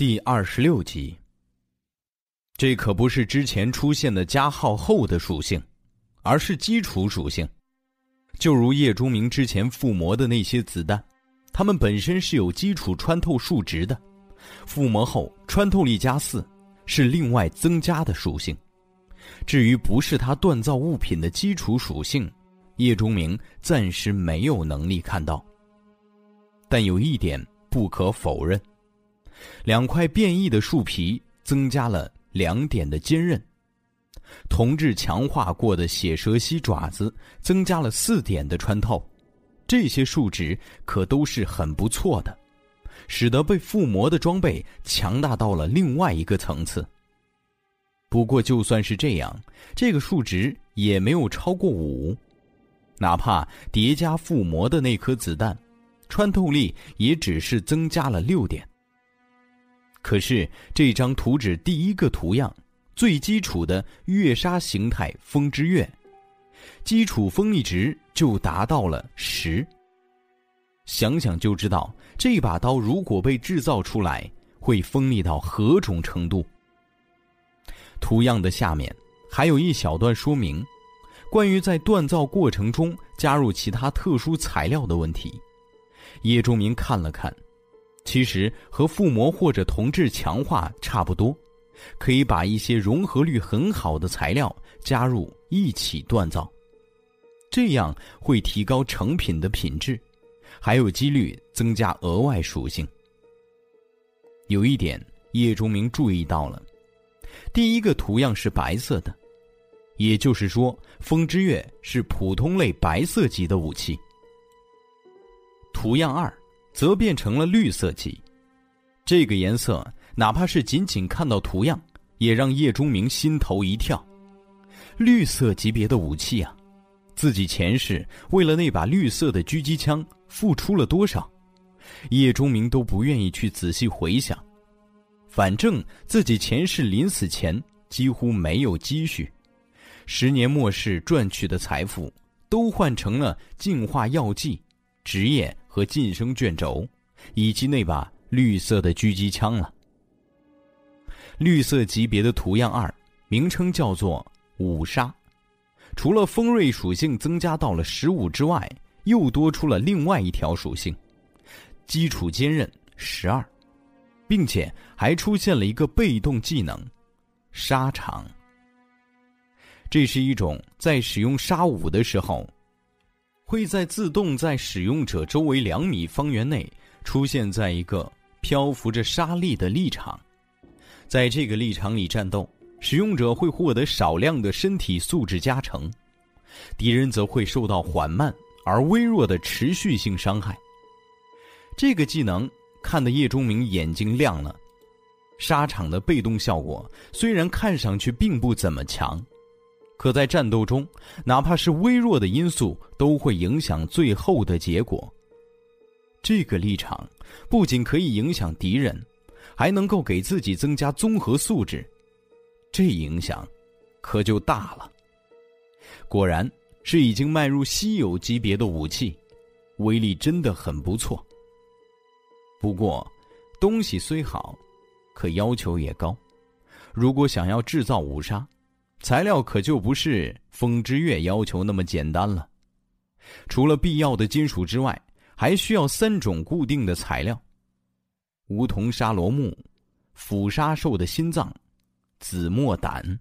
第二十六集。这可不是之前出现的加号后的属性，而是基础属性。就如叶钟明之前附魔的那些子弹，它们本身是有基础穿透数值的，附魔后穿透力加四，是另外增加的属性。至于不是他锻造物品的基础属性，叶钟明暂时没有能力看到。但有一点不可否认。两块变异的树皮增加了两点的坚韧，铜质强化过的血蛇蜥爪子增加了四点的穿透，这些数值可都是很不错的，使得被附魔的装备强大到了另外一个层次。不过就算是这样，这个数值也没有超过五，哪怕叠加附魔的那颗子弹，穿透力也只是增加了六点。可是这张图纸第一个图样，最基础的月杀形态风之月，基础锋利值就达到了十。想想就知道，这把刀如果被制造出来，会锋利到何种程度。图样的下面还有一小段说明，关于在锻造过程中加入其他特殊材料的问题。叶仲明看了看。其实和附魔或者铜质强化差不多，可以把一些融合率很好的材料加入一起锻造，这样会提高成品的品质，还有几率增加额外属性。有一点叶钟明注意到了，第一个图样是白色的，也就是说风之月是普通类白色级的武器。图样二。则变成了绿色级，这个颜色哪怕是仅仅看到图样，也让叶钟明心头一跳。绿色级别的武器啊，自己前世为了那把绿色的狙击枪付出了多少？叶钟明都不愿意去仔细回想。反正自己前世临死前几乎没有积蓄，十年末世赚取的财富都换成了净化药剂、职业。和晋升卷轴，以及那把绿色的狙击枪了。绿色级别的图样二，名称叫做五杀，除了锋锐属性增加到了十五之外，又多出了另外一条属性，基础坚韧十二，并且还出现了一个被动技能，沙场。这是一种在使用沙武的时候。会在自动在使用者周围两米方圆内出现在一个漂浮着沙粒的立场，在这个立场里战斗，使用者会获得少量的身体素质加成，敌人则会受到缓慢而微弱的持续性伤害。这个技能看得叶钟明眼睛亮了，沙场的被动效果虽然看上去并不怎么强。可在战斗中，哪怕是微弱的因素都会影响最后的结果。这个立场不仅可以影响敌人，还能够给自己增加综合素质，这影响可就大了。果然是已经迈入稀有级别的武器，威力真的很不错。不过，东西虽好，可要求也高。如果想要制造五杀，材料可就不是风之月要求那么简单了，除了必要的金属之外，还需要三种固定的材料：梧桐沙罗木、腐沙兽的心脏、紫墨胆。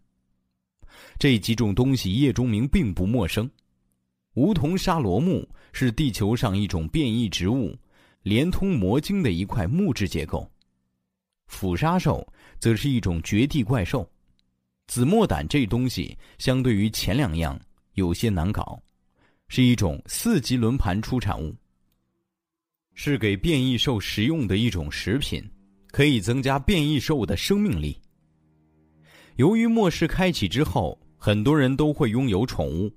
这几种东西叶钟明并不陌生。梧桐沙罗木是地球上一种变异植物，连通魔晶的一块木质结构；腐沙兽则是一种绝地怪兽。紫墨胆这东西相对于前两样有些难搞，是一种四级轮盘出产物，是给变异兽食用的一种食品，可以增加变异兽的生命力。由于末世开启之后，很多人都会拥有宠物，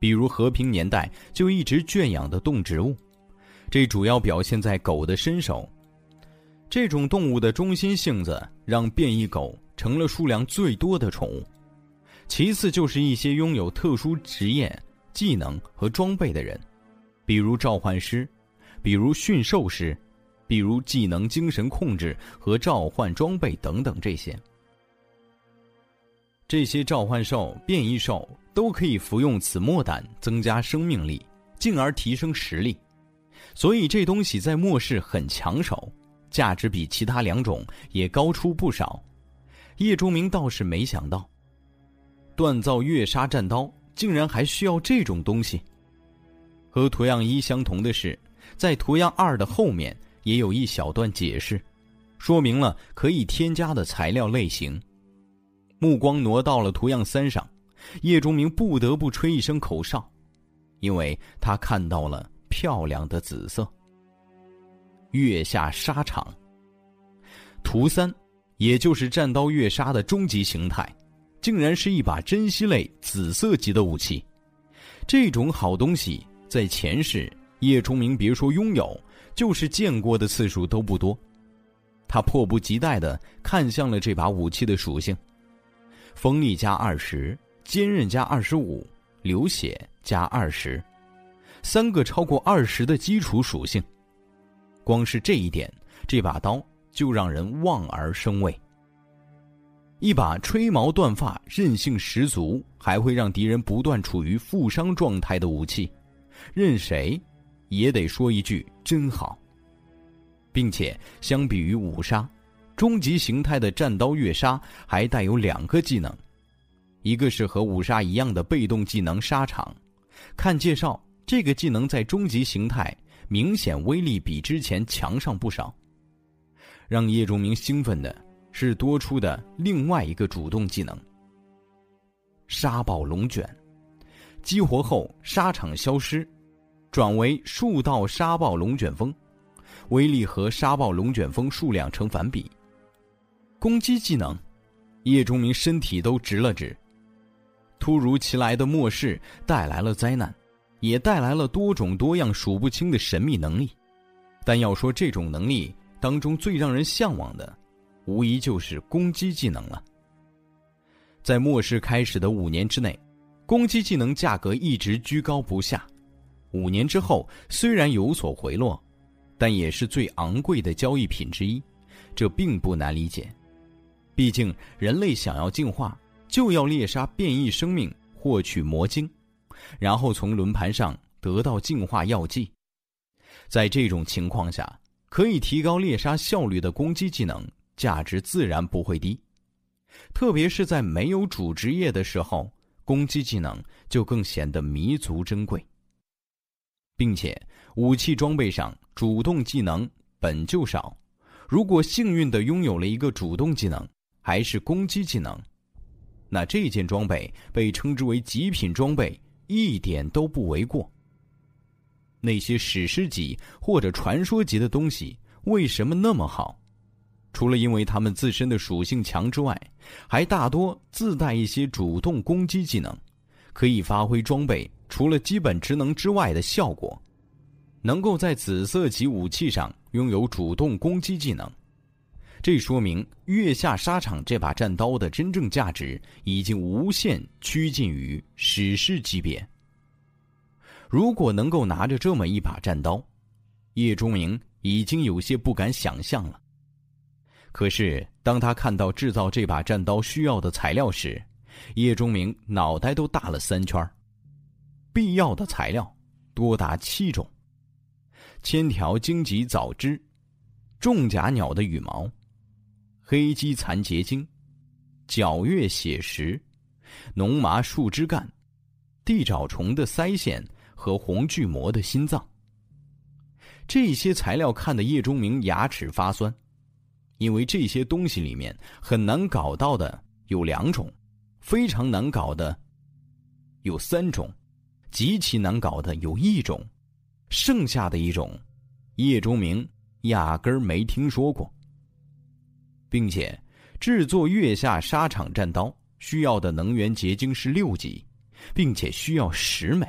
比如和平年代就一直圈养的动植物，这主要表现在狗的身手。这种动物的中心性子让变异狗。成了数量最多的宠物，其次就是一些拥有特殊职业、技能和装备的人，比如召唤师，比如驯兽师，比如技能、精神控制和召唤装备等等这些。这些召唤兽、变异兽都可以服用此墨胆增加生命力，进而提升实力。所以这东西在末世很抢手，价值比其他两种也高出不少。叶钟明倒是没想到，锻造月杀战刀竟然还需要这种东西。和图样一相同的是，在图样二的后面也有一小段解释，说明了可以添加的材料类型。目光挪到了图样三上，叶钟明不得不吹一声口哨，因为他看到了漂亮的紫色。月下沙场。图三，也就是战刀月杀的终极形态，竟然是一把珍稀类紫色级的武器。这种好东西在前世，叶崇明别说拥有，就是见过的次数都不多。他迫不及待的看向了这把武器的属性。锋利加二十，坚韧加二十五，流血加二十，三个超过二十的基础属性，光是这一点，这把刀就让人望而生畏。一把吹毛断发、韧性十足，还会让敌人不断处于负伤状态的武器，任谁也得说一句真好。并且相比于五杀。终极形态的战刀月杀还带有两个技能，一个是和五杀一样的被动技能沙场。看介绍，这个技能在终极形态明显威力比之前强上不少。让叶钟明兴奋的是多出的另外一个主动技能——沙暴龙卷。激活后沙场消失，转为数道沙暴龙卷风，威力和沙暴龙卷风数量成反比。攻击技能，叶钟明身体都直了直。突如其来的末世带来了灾难，也带来了多种多样数不清的神秘能力。但要说这种能力当中最让人向往的，无疑就是攻击技能了。在末世开始的五年之内，攻击技能价格一直居高不下。五年之后虽然有所回落，但也是最昂贵的交易品之一，这并不难理解。毕竟，人类想要进化，就要猎杀变异生命，获取魔晶，然后从轮盘上得到进化药剂。在这种情况下，可以提高猎杀效率的攻击技能价值自然不会低。特别是在没有主职业的时候，攻击技能就更显得弥足珍贵。并且，武器装备上主动技能本就少，如果幸运的拥有了一个主动技能，还是攻击技能，那这件装备被称之为极品装备，一点都不为过。那些史诗级或者传说级的东西为什么那么好？除了因为它们自身的属性强之外，还大多自带一些主动攻击技能，可以发挥装备除了基本职能之外的效果，能够在紫色级武器上拥有主动攻击技能。这说明月下沙场这把战刀的真正价值已经无限趋近于史诗级别。如果能够拿着这么一把战刀，叶钟明已经有些不敢想象了。可是当他看到制造这把战刀需要的材料时，叶钟明脑袋都大了三圈。必要的材料多达七种：千条荆棘枣枝，重甲鸟的羽毛。黑鸡蚕结晶、皎月血石、浓麻树枝干、地爪虫的腮腺和红巨魔的心脏。这些材料看得叶钟明牙齿发酸，因为这些东西里面很难搞到的有两种，非常难搞的有三种，极其难搞的有一种，剩下的一种，叶钟明压根儿没听说过。并且，制作月下沙场战刀需要的能源结晶是六级，并且需要十枚。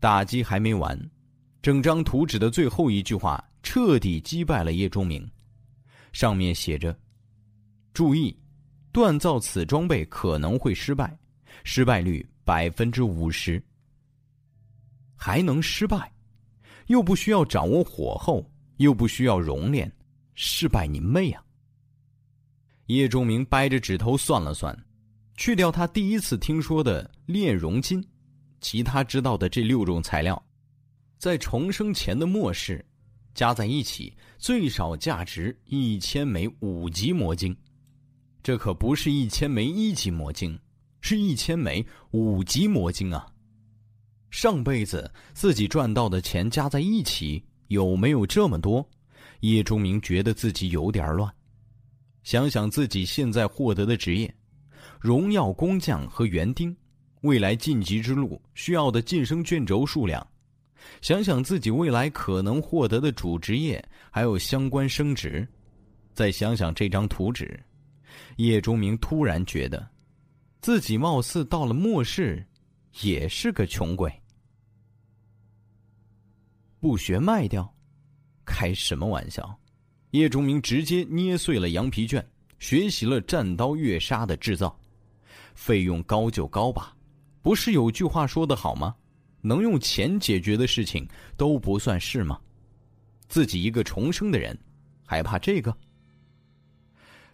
打击还没完，整张图纸的最后一句话彻底击败了叶钟明。上面写着：“注意，锻造此装备可能会失败，失败率百分之五十。还能失败？又不需要掌握火候，又不需要熔炼，失败你妹啊！叶钟明掰着指头算了算，去掉他第一次听说的炼熔金，其他知道的这六种材料，在重生前的末世，加在一起最少价值一千枚五级魔晶。这可不是一千枚一级魔晶，是一千枚五级魔晶啊！上辈子自己赚到的钱加在一起有没有这么多？叶钟明觉得自己有点乱。想想自己现在获得的职业，荣耀工匠和园丁，未来晋级之路需要的晋升卷轴数量，想想自己未来可能获得的主职业还有相关升职，再想想这张图纸，叶钟明突然觉得，自己貌似到了末世，也是个穷鬼。不学卖掉，开什么玩笑？叶钟明直接捏碎了羊皮卷，学习了战刀月杀的制造，费用高就高吧，不是有句话说的好吗？能用钱解决的事情都不算事吗？自己一个重生的人，还怕这个？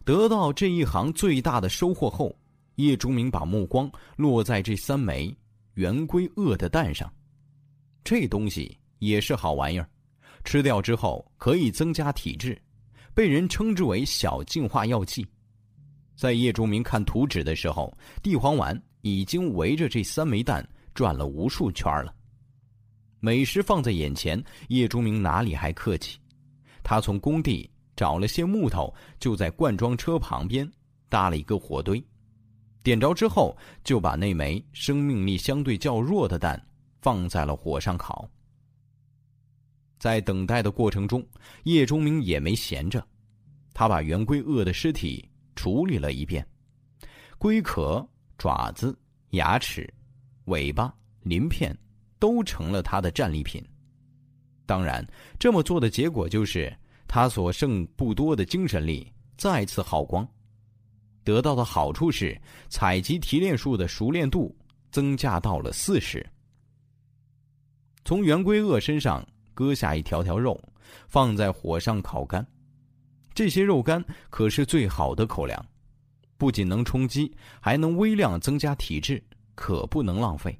得到这一行最大的收获后，叶钟明把目光落在这三枚圆规鳄的蛋上，这东西也是好玩意儿，吃掉之后可以增加体质。被人称之为小净化药剂，在叶钟明看图纸的时候，地黄丸已经围着这三枚蛋转了无数圈了。美食放在眼前，叶钟明哪里还客气？他从工地找了些木头，就在罐装车旁边搭了一个火堆，点着之后，就把那枚生命力相对较弱的蛋放在了火上烤。在等待的过程中，叶钟明也没闲着，他把圆规鳄的尸体处理了一遍，龟壳、爪子、牙齿、尾巴、鳞片都成了他的战利品。当然，这么做的结果就是他所剩不多的精神力再次耗光。得到的好处是采集提炼术的熟练度增加到了四十。从圆规鳄身上。割下一条条肉，放在火上烤干。这些肉干可是最好的口粮，不仅能充饥，还能微量增加体质，可不能浪费。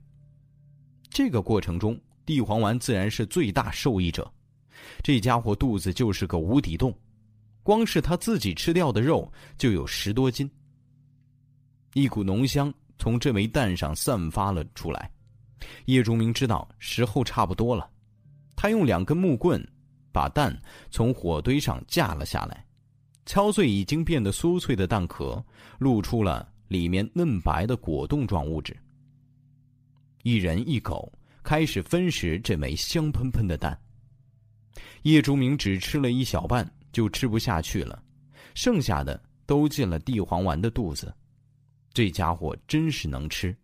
这个过程中，地黄丸自然是最大受益者。这家伙肚子就是个无底洞，光是他自己吃掉的肉就有十多斤。一股浓香从这枚蛋上散发了出来，叶钟明知道时候差不多了。他用两根木棍，把蛋从火堆上架了下来，敲碎已经变得酥脆的蛋壳，露出了里面嫩白的果冻状物质。一人一狗开始分食这枚香喷喷的蛋。叶竹明只吃了一小半就吃不下去了，剩下的都进了地黄丸的肚子。这家伙真是能吃，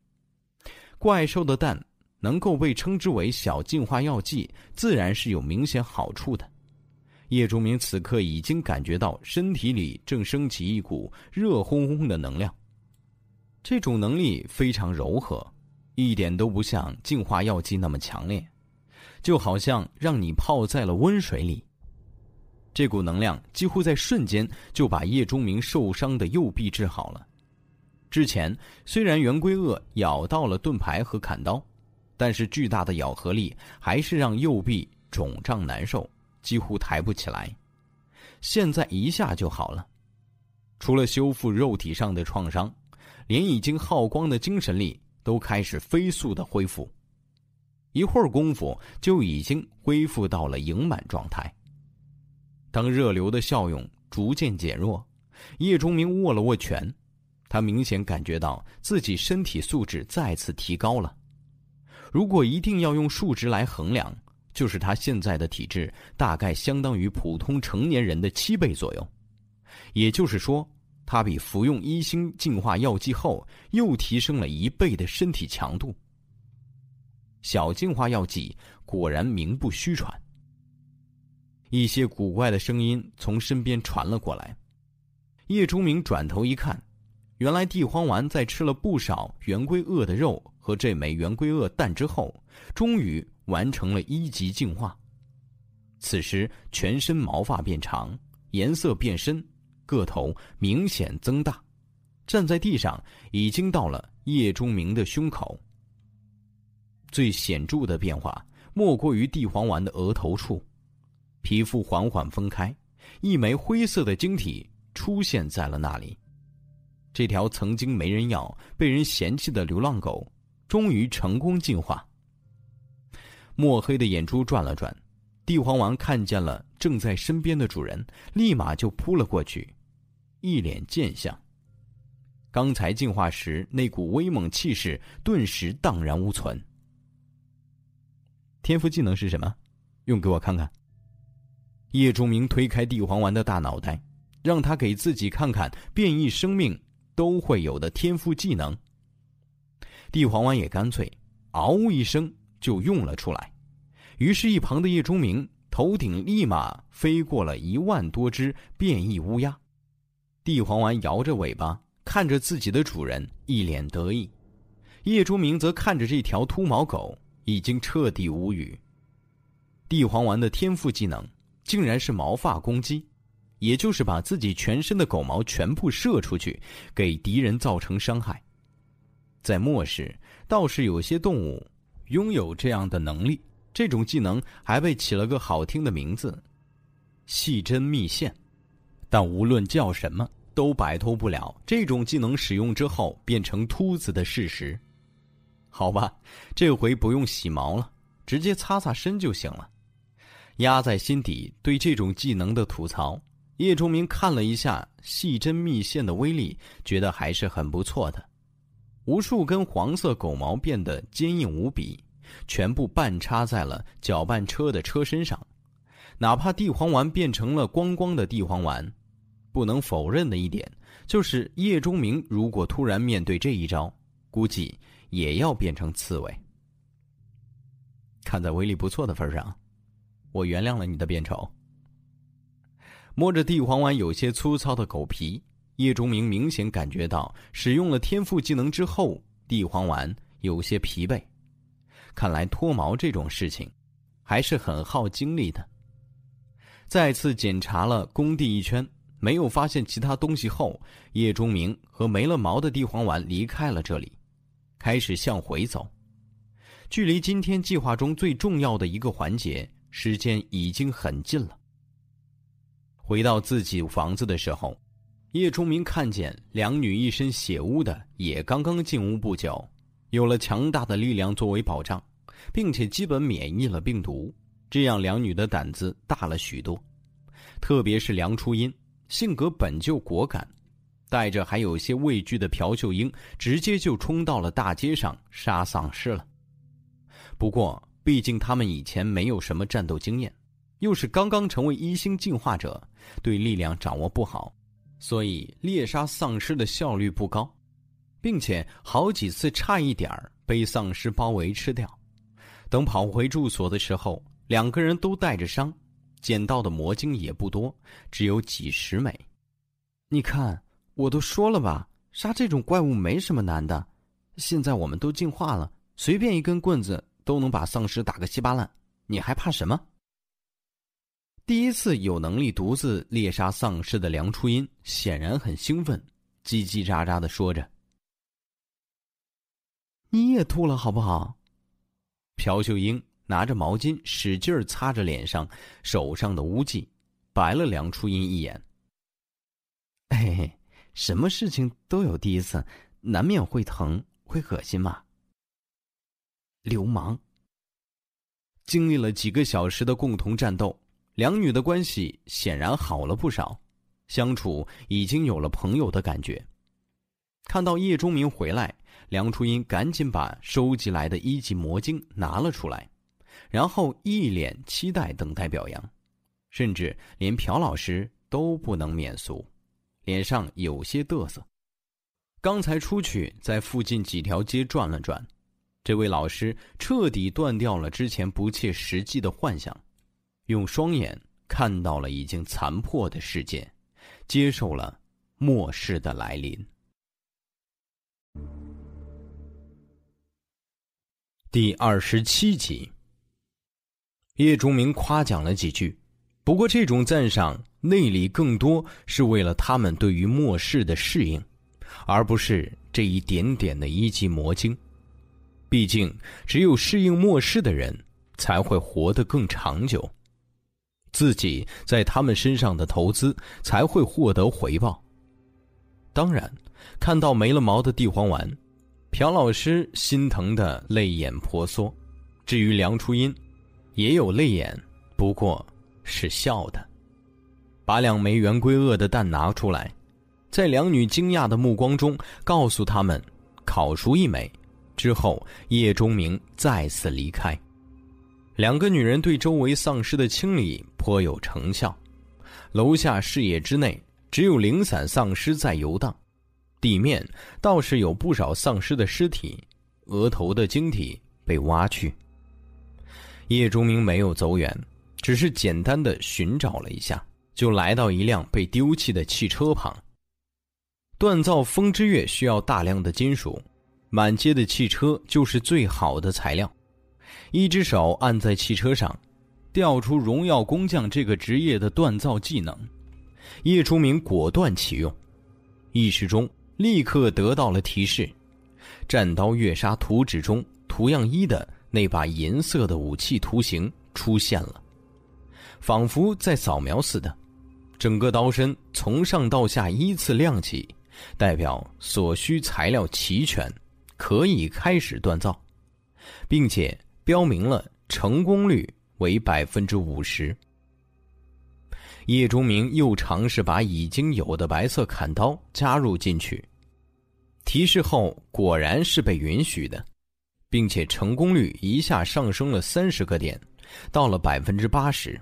怪兽的蛋。能够被称之为小净化药剂，自然是有明显好处的。叶钟明此刻已经感觉到身体里正升起一股热烘烘的能量，这种能力非常柔和，一点都不像净化药剂那么强烈，就好像让你泡在了温水里。这股能量几乎在瞬间就把叶钟明受伤的右臂治好了。之前虽然圆规鳄咬到了盾牌和砍刀。但是巨大的咬合力还是让右臂肿胀难受，几乎抬不起来。现在一下就好了，除了修复肉体上的创伤，连已经耗光的精神力都开始飞速的恢复。一会儿功夫就已经恢复到了盈满状态。当热流的效用逐渐减弱，叶钟明握了握拳，他明显感觉到自己身体素质再次提高了。如果一定要用数值来衡量，就是他现在的体质大概相当于普通成年人的七倍左右，也就是说，他比服用一星净化药剂后又提升了一倍的身体强度。小净化药剂果然名不虚传。一些古怪的声音从身边传了过来，叶钟明转头一看。原来地黄丸在吃了不少圆规鳄的肉和这枚圆规鳄蛋之后，终于完成了一级净化。此时全身毛发变长，颜色变深，个头明显增大，站在地上已经到了叶钟明的胸口。最显著的变化莫过于地黄丸的额头处，皮肤缓缓分开，一枚灰色的晶体出现在了那里。这条曾经没人要、被人嫌弃的流浪狗，终于成功进化。墨黑的眼珠转了转，地黄丸看见了正在身边的主人，立马就扑了过去，一脸贱相。刚才进化时那股威猛气势顿时荡然无存。天赋技能是什么？用给我看看。叶钟明推开地黄丸的大脑袋，让他给自己看看变异生命都会有的天赋技能。地黄丸也干脆，嗷呜一声就用了出来。于是，一旁的叶钟明头顶立马飞过了一万多只变异乌鸦。地黄丸摇着尾巴看着自己的主人，一脸得意。叶钟明则看着这条秃毛狗。已经彻底无语。地黄丸的天赋技能竟然是毛发攻击，也就是把自己全身的狗毛全部射出去，给敌人造成伤害。在末世，倒是有些动物拥有这样的能力，这种技能还被起了个好听的名字——细针密线。但无论叫什么，都摆脱不了这种技能使用之后变成秃子的事实。好吧，这回不用洗毛了，直接擦擦身就行了。压在心底对这种技能的吐槽，叶钟明看了一下细针密线的威力，觉得还是很不错的。无数根黄色狗毛变得坚硬无比，全部半插在了搅拌车的车身上。哪怕地黄丸变成了光光的地黄丸，不能否认的一点就是，叶钟明如果突然面对这一招，估计。也要变成刺猬。看在威力不错的份上，我原谅了你的变丑。摸着地黄丸有些粗糙的狗皮，叶钟明明显感觉到使用了天赋技能之后，地黄丸有些疲惫。看来脱毛这种事情，还是很耗精力的。再次检查了工地一圈，没有发现其他东西后，叶钟明和没了毛的地黄丸离开了这里。开始向回走，距离今天计划中最重要的一个环节，时间已经很近了。回到自己房子的时候，叶钟明看见两女一身血污的，也刚刚进屋不久，有了强大的力量作为保障，并且基本免疫了病毒，这样两女的胆子大了许多。特别是梁初音，性格本就果敢。带着还有些畏惧的朴秀英，直接就冲到了大街上杀丧尸了。不过，毕竟他们以前没有什么战斗经验，又是刚刚成为一星进化者，对力量掌握不好，所以猎杀丧尸的效率不高，并且好几次差一点被丧尸包围吃掉。等跑回住所的时候，两个人都带着伤，捡到的魔晶也不多，只有几十枚。你看。我都说了吧，杀这种怪物没什么难的。现在我们都进化了，随便一根棍子都能把丧尸打个稀巴烂，你还怕什么？第一次有能力独自猎杀丧尸的梁初音显然很兴奋，叽叽喳喳的说着：“你也吐了好不好？”朴秀英拿着毛巾使劲擦着脸上、手上的污迹，白了梁初音一眼。嘿嘿。什么事情都有第一次，难免会疼，会恶心嘛。流氓。经历了几个小时的共同战斗，两女的关系显然好了不少，相处已经有了朋友的感觉。看到叶钟明回来，梁初音赶紧把收集来的一级魔晶拿了出来，然后一脸期待等待表扬，甚至连朴老师都不能免俗。脸上有些得瑟。刚才出去在附近几条街转了转，这位老师彻底断掉了之前不切实际的幻想，用双眼看到了已经残破的世界，接受了末世的来临。第二十七集，叶钟明夸奖了几句，不过，这种赞赏内里更多是为了他们对于末世的适应，而不是这一点点的一级魔晶。毕竟，只有适应末世的人，才会活得更长久，自己在他们身上的投资才会获得回报。当然，看到没了毛的地黄丸，朴老师心疼的泪眼婆娑。至于梁初音，也有泪眼，不过。是笑的，把两枚圆规鳄的蛋拿出来，在两女惊讶的目光中，告诉他们烤熟一枚之后，叶钟明再次离开。两个女人对周围丧尸的清理颇有成效，楼下视野之内只有零散丧尸在游荡，地面倒是有不少丧尸的尸体，额头的晶体被挖去。叶钟明没有走远。只是简单的寻找了一下，就来到一辆被丢弃的汽车旁。锻造风之月需要大量的金属，满街的汽车就是最好的材料。一只手按在汽车上，调出荣耀工匠这个职业的锻造技能。叶初明果断启用，意识中立刻得到了提示：战刀月杀图纸中图样一的那把银色的武器图形出现了。仿佛在扫描似的，整个刀身从上到下依次亮起，代表所需材料齐全，可以开始锻造，并且标明了成功率为百分之五十。叶钟明又尝试把已经有的白色砍刀加入进去，提示后果然是被允许的，并且成功率一下上升了三十个点，到了百分之八十。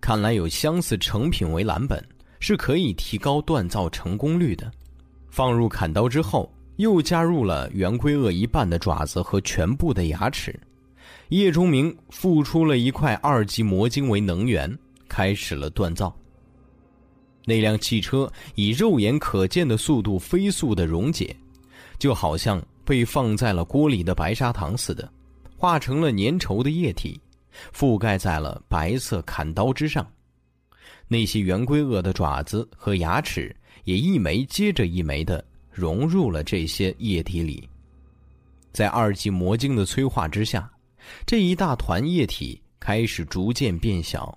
看来有相似成品为蓝本，是可以提高锻造成功率的。放入砍刀之后，又加入了圆规鳄一半的爪子和全部的牙齿。叶钟明付出了一块二级魔晶为能源，开始了锻造。那辆汽车以肉眼可见的速度飞速的溶解，就好像被放在了锅里的白砂糖似的，化成了粘稠的液体。覆盖在了白色砍刀之上，那些圆规鳄的爪子和牙齿也一枚接着一枚的融入了这些液体里。在二级魔晶的催化之下，这一大团液体开始逐渐变小，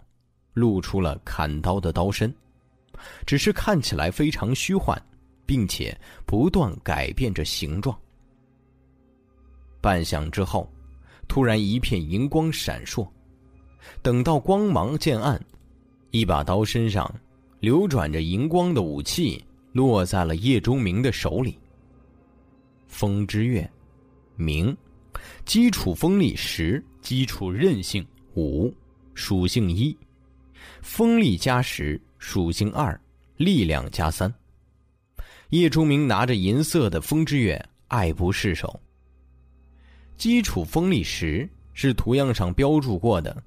露出了砍刀的刀身，只是看起来非常虚幻，并且不断改变着形状。半晌之后。突然，一片银光闪烁。等到光芒渐暗，一把刀身上流转着银光的武器落在了叶钟明的手里。风之月，明，基础锋力十，基础韧性五，属性一，锋力加十，属性二，力量加三。叶钟明拿着银色的风之月，爱不释手。基础锋力十是图样上标注过的，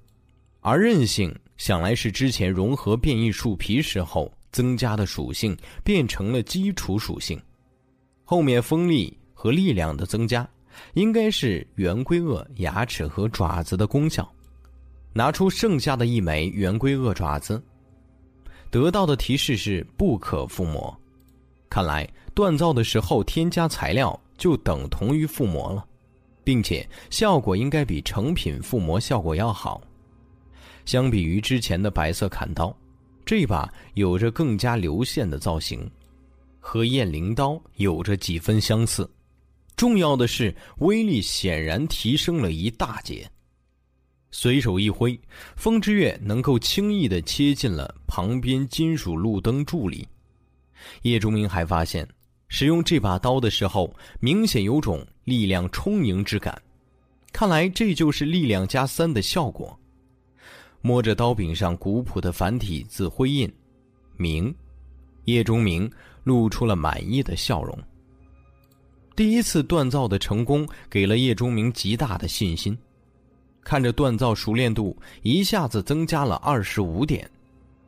而韧性想来是之前融合变异树皮时候增加的属性，变成了基础属性。后面锋力和力量的增加，应该是圆规鳄牙齿和爪子的功效。拿出剩下的一枚圆规鳄爪子，得到的提示是不可附魔。看来锻造的时候添加材料就等同于附魔了。并且效果应该比成品附魔效果要好。相比于之前的白色砍刀，这把有着更加流线的造型，和燕翎刀有着几分相似。重要的是，威力显然提升了一大截。随手一挥，风之月能够轻易的切进了旁边金属路灯柱里。叶钟明还发现。使用这把刀的时候，明显有种力量充盈之感，看来这就是力量加三的效果。摸着刀柄上古朴的繁体字徽印，明，叶钟明露出了满意的笑容。第一次锻造的成功，给了叶钟明极大的信心。看着锻造熟练度一下子增加了二十五点，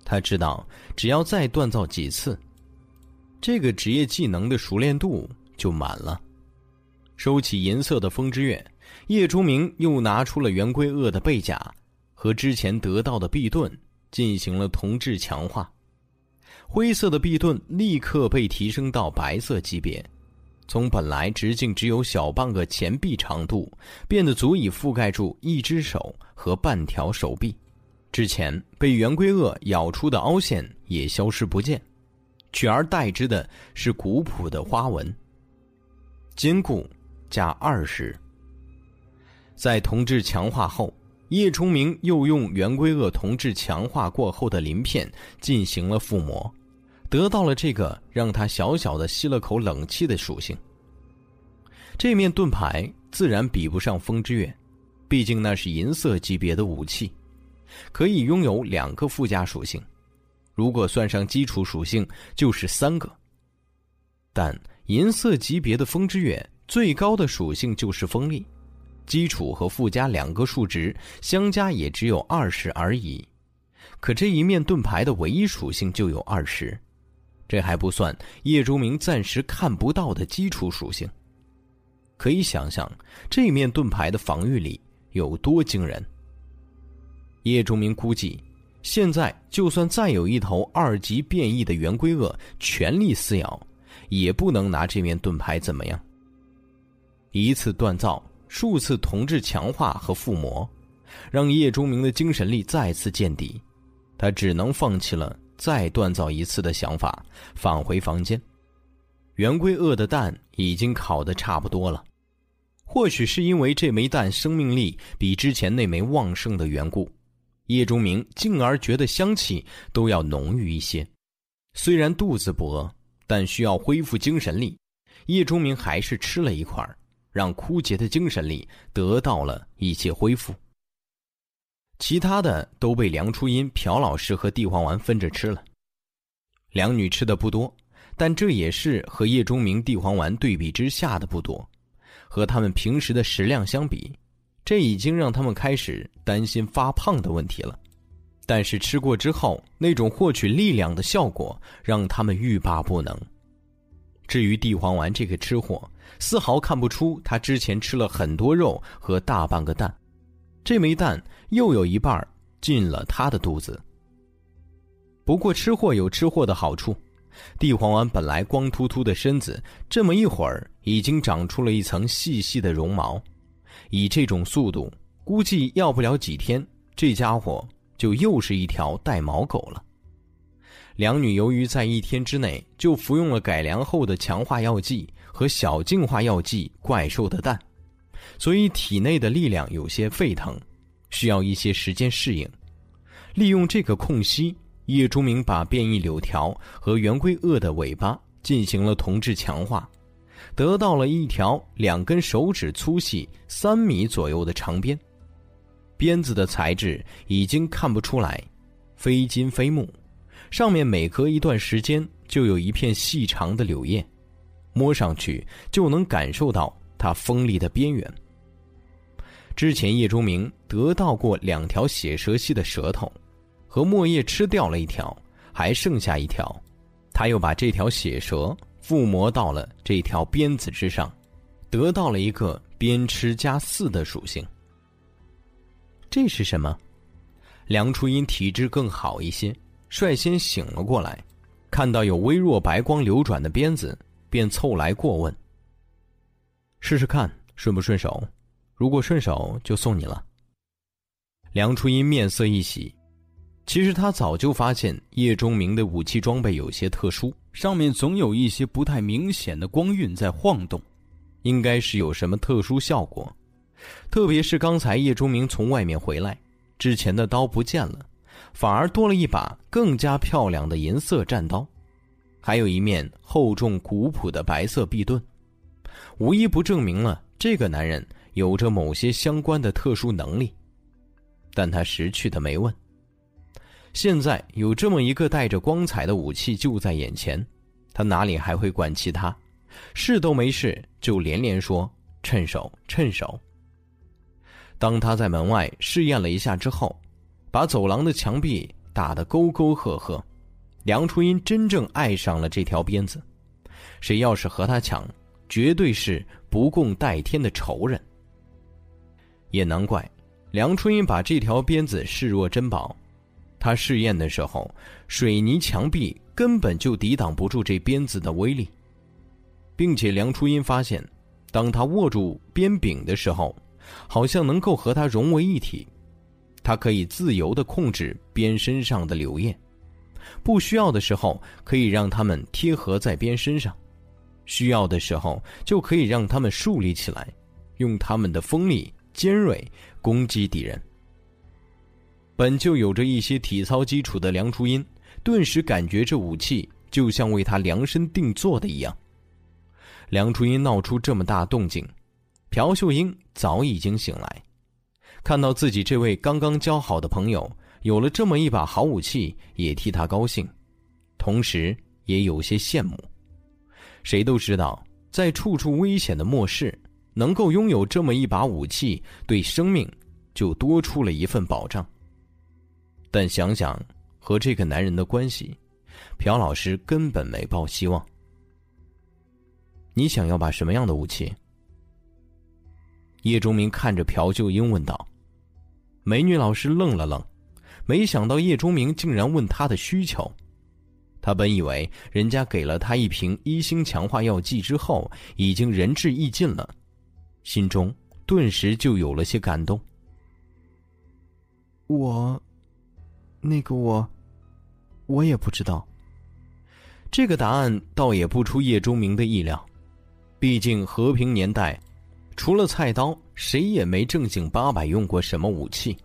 他知道只要再锻造几次。这个职业技能的熟练度就满了。收起银色的风之月，叶钟明又拿出了圆规鳄的背甲和之前得到的臂盾，进行了铜质强化，灰色的臂盾立刻被提升到白色级别，从本来直径只有小半个前臂长度，变得足以覆盖住一只手和半条手臂。之前被圆规鳄咬出的凹陷也消失不见，取而代之的是古朴的花纹。坚固加二十。在铜质强化后，叶冲明又用圆规鳄铜质强化过后的鳞片进行了覆膜，得到了这个让他小小的吸了口冷气的属性。这面盾牌自然比不上风之月，毕竟那是银色级别的武器。可以拥有两个附加属性，如果算上基础属性，就是三个。但银色级别的风之月最高的属性就是风力，基础和附加两个数值相加也只有二十而已。可这一面盾牌的唯一属性就有二十，这还不算叶钟明暂时看不到的基础属性。可以想象这面盾牌的防御力有多惊人。叶钟明估计，现在就算再有一头二级变异的圆规鳄全力撕咬，也不能拿这面盾牌怎么样。一次锻造，数次铜质强化和附魔，让叶钟明的精神力再次见底，他只能放弃了再锻造一次的想法，返回房间。圆规鳄的蛋已经烤得差不多了，或许是因为这枚蛋生命力比之前那枚旺盛的缘故。叶钟明进而觉得香气都要浓郁一些，虽然肚子不饿，但需要恢复精神力。叶钟明还是吃了一块，让枯竭的精神力得到了一些恢复。其他的都被梁初音、朴老师和地黄丸分着吃了。两女吃的不多，但这也是和叶钟明、地黄丸对比之下的不多，和他们平时的食量相比。这已经让他们开始担心发胖的问题了，但是吃过之后，那种获取力量的效果让他们欲罢不能。至于地黄丸这个吃货，丝毫看不出他之前吃了很多肉和大半个蛋，这枚蛋又有一半进了他的肚子。不过吃货有吃货的好处，地黄丸本来光秃秃的身子，这么一会儿已经长出了一层细细的绒毛。以这种速度，估计要不了几天，这家伙就又是一条带毛狗了。两女由于在一天之内就服用了改良后的强化药剂和小净化药剂怪兽的蛋，所以体内的力量有些沸腾，需要一些时间适应。利用这个空隙，叶钟明把变异柳条和圆规鳄的尾巴进行了同质强化。得到了一条两根手指粗细、三米左右的长鞭，鞭子的材质已经看不出来，非金非木，上面每隔一段时间就有一片细长的柳叶，摸上去就能感受到它锋利的边缘。之前叶钟明得到过两条血蛇系的舌头，和莫叶吃掉了一条，还剩下一条，他又把这条血蛇。附魔到了这条鞭子之上，得到了一个鞭笞加四的属性。这是什么？梁初音体质更好一些，率先醒了过来，看到有微弱白光流转的鞭子，便凑来过问：“试试看顺不顺手？如果顺手，就送你了。”梁初音面色一喜。其实他早就发现叶钟明的武器装备有些特殊，上面总有一些不太明显的光晕在晃动，应该是有什么特殊效果。特别是刚才叶钟明从外面回来，之前的刀不见了，反而多了一把更加漂亮的银色战刀，还有一面厚重古朴的白色壁盾，无一不证明了这个男人有着某些相关的特殊能力。但他识趣的没问。现在有这么一个带着光彩的武器就在眼前，他哪里还会管其他？试都没试，就连连说趁手趁手。当他在门外试验了一下之后，把走廊的墙壁打得沟沟壑壑。梁初音真正爱上了这条鞭子，谁要是和他抢，绝对是不共戴天的仇人。也难怪，梁初音把这条鞭子视若珍宝。他试验的时候，水泥墙壁根本就抵挡不住这鞭子的威力，并且梁初音发现，当他握住鞭柄的时候，好像能够和它融为一体，他可以自由的控制鞭身上的柳叶，不需要的时候可以让它们贴合在鞭身上，需要的时候就可以让它们竖立起来，用它们的锋利尖锐攻击敌人。本就有着一些体操基础的梁初音，顿时感觉这武器就像为他量身定做的一样。梁初音闹出这么大动静，朴秀英早已经醒来，看到自己这位刚刚交好的朋友有了这么一把好武器，也替他高兴，同时也有些羡慕。谁都知道，在处处危险的末世，能够拥有这么一把武器，对生命就多出了一份保障。但想想和这个男人的关系，朴老师根本没抱希望。你想要把什么样的武器？叶钟明看着朴秀英问道。美女老师愣了愣，没想到叶钟明竟然问她的需求。他本以为人家给了他一瓶一星强化药剂之后，已经仁至义尽了，心中顿时就有了些感动。我。那个我，我也不知道。这个答案倒也不出叶钟明的意料，毕竟和平年代，除了菜刀，谁也没正经八百用过什么武器。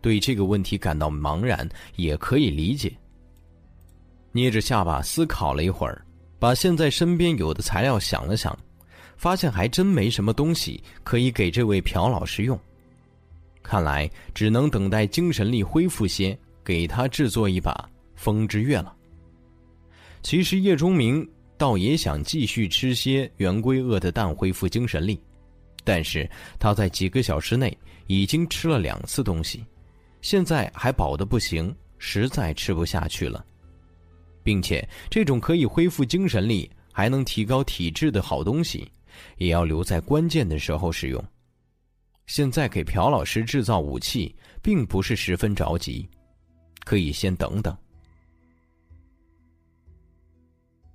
对这个问题感到茫然，也可以理解。捏着下巴思考了一会儿，把现在身边有的材料想了想，发现还真没什么东西可以给这位朴老师用。看来只能等待精神力恢复些。给他制作一把风之月了。其实叶钟明倒也想继续吃些圆规鳄的蛋恢复精神力，但是他在几个小时内已经吃了两次东西，现在还饱的不行，实在吃不下去了，并且这种可以恢复精神力还能提高体质的好东西，也要留在关键的时候使用。现在给朴老师制造武器，并不是十分着急。可以先等等。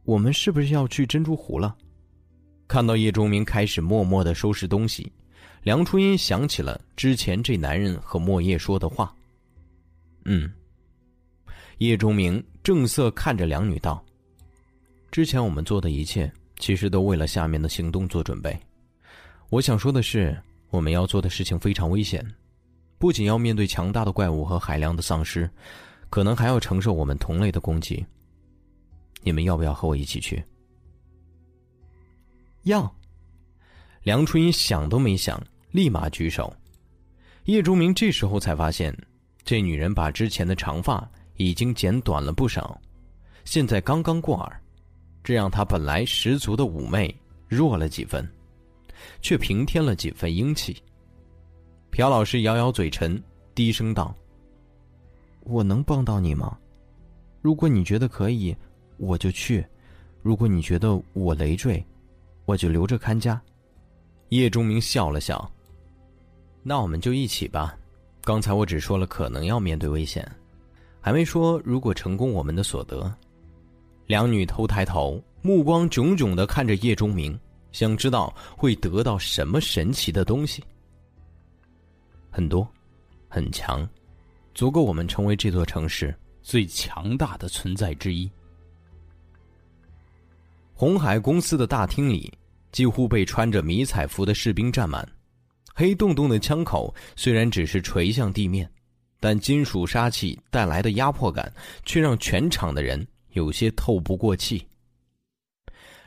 我们是不是要去珍珠湖了？看到叶钟明开始默默的收拾东西，梁初音想起了之前这男人和莫叶说的话。嗯。叶钟明正色看着两女道：“之前我们做的一切，其实都为了下面的行动做准备。我想说的是，我们要做的事情非常危险。”不仅要面对强大的怪物和海量的丧尸，可能还要承受我们同类的攻击。你们要不要和我一起去？要。梁春英想都没想，立马举手。叶竹明这时候才发现，这女人把之前的长发已经剪短了不少，现在刚刚过耳，这让他本来十足的妩媚弱了几分，却平添了几分英气。朴老师咬咬嘴唇，低声道：“我能帮到你吗？如果你觉得可以，我就去；如果你觉得我累赘，我就留着看家。”叶钟明笑了笑：“那我们就一起吧。刚才我只说了可能要面对危险，还没说如果成功我们的所得。”两女头抬头，目光炯炯的看着叶钟明，想知道会得到什么神奇的东西。很多，很强，足够我们成为这座城市最强大的存在之一。红海公司的大厅里，几乎被穿着迷彩服的士兵占满，黑洞洞的枪口虽然只是垂向地面，但金属杀气带来的压迫感却让全场的人有些透不过气。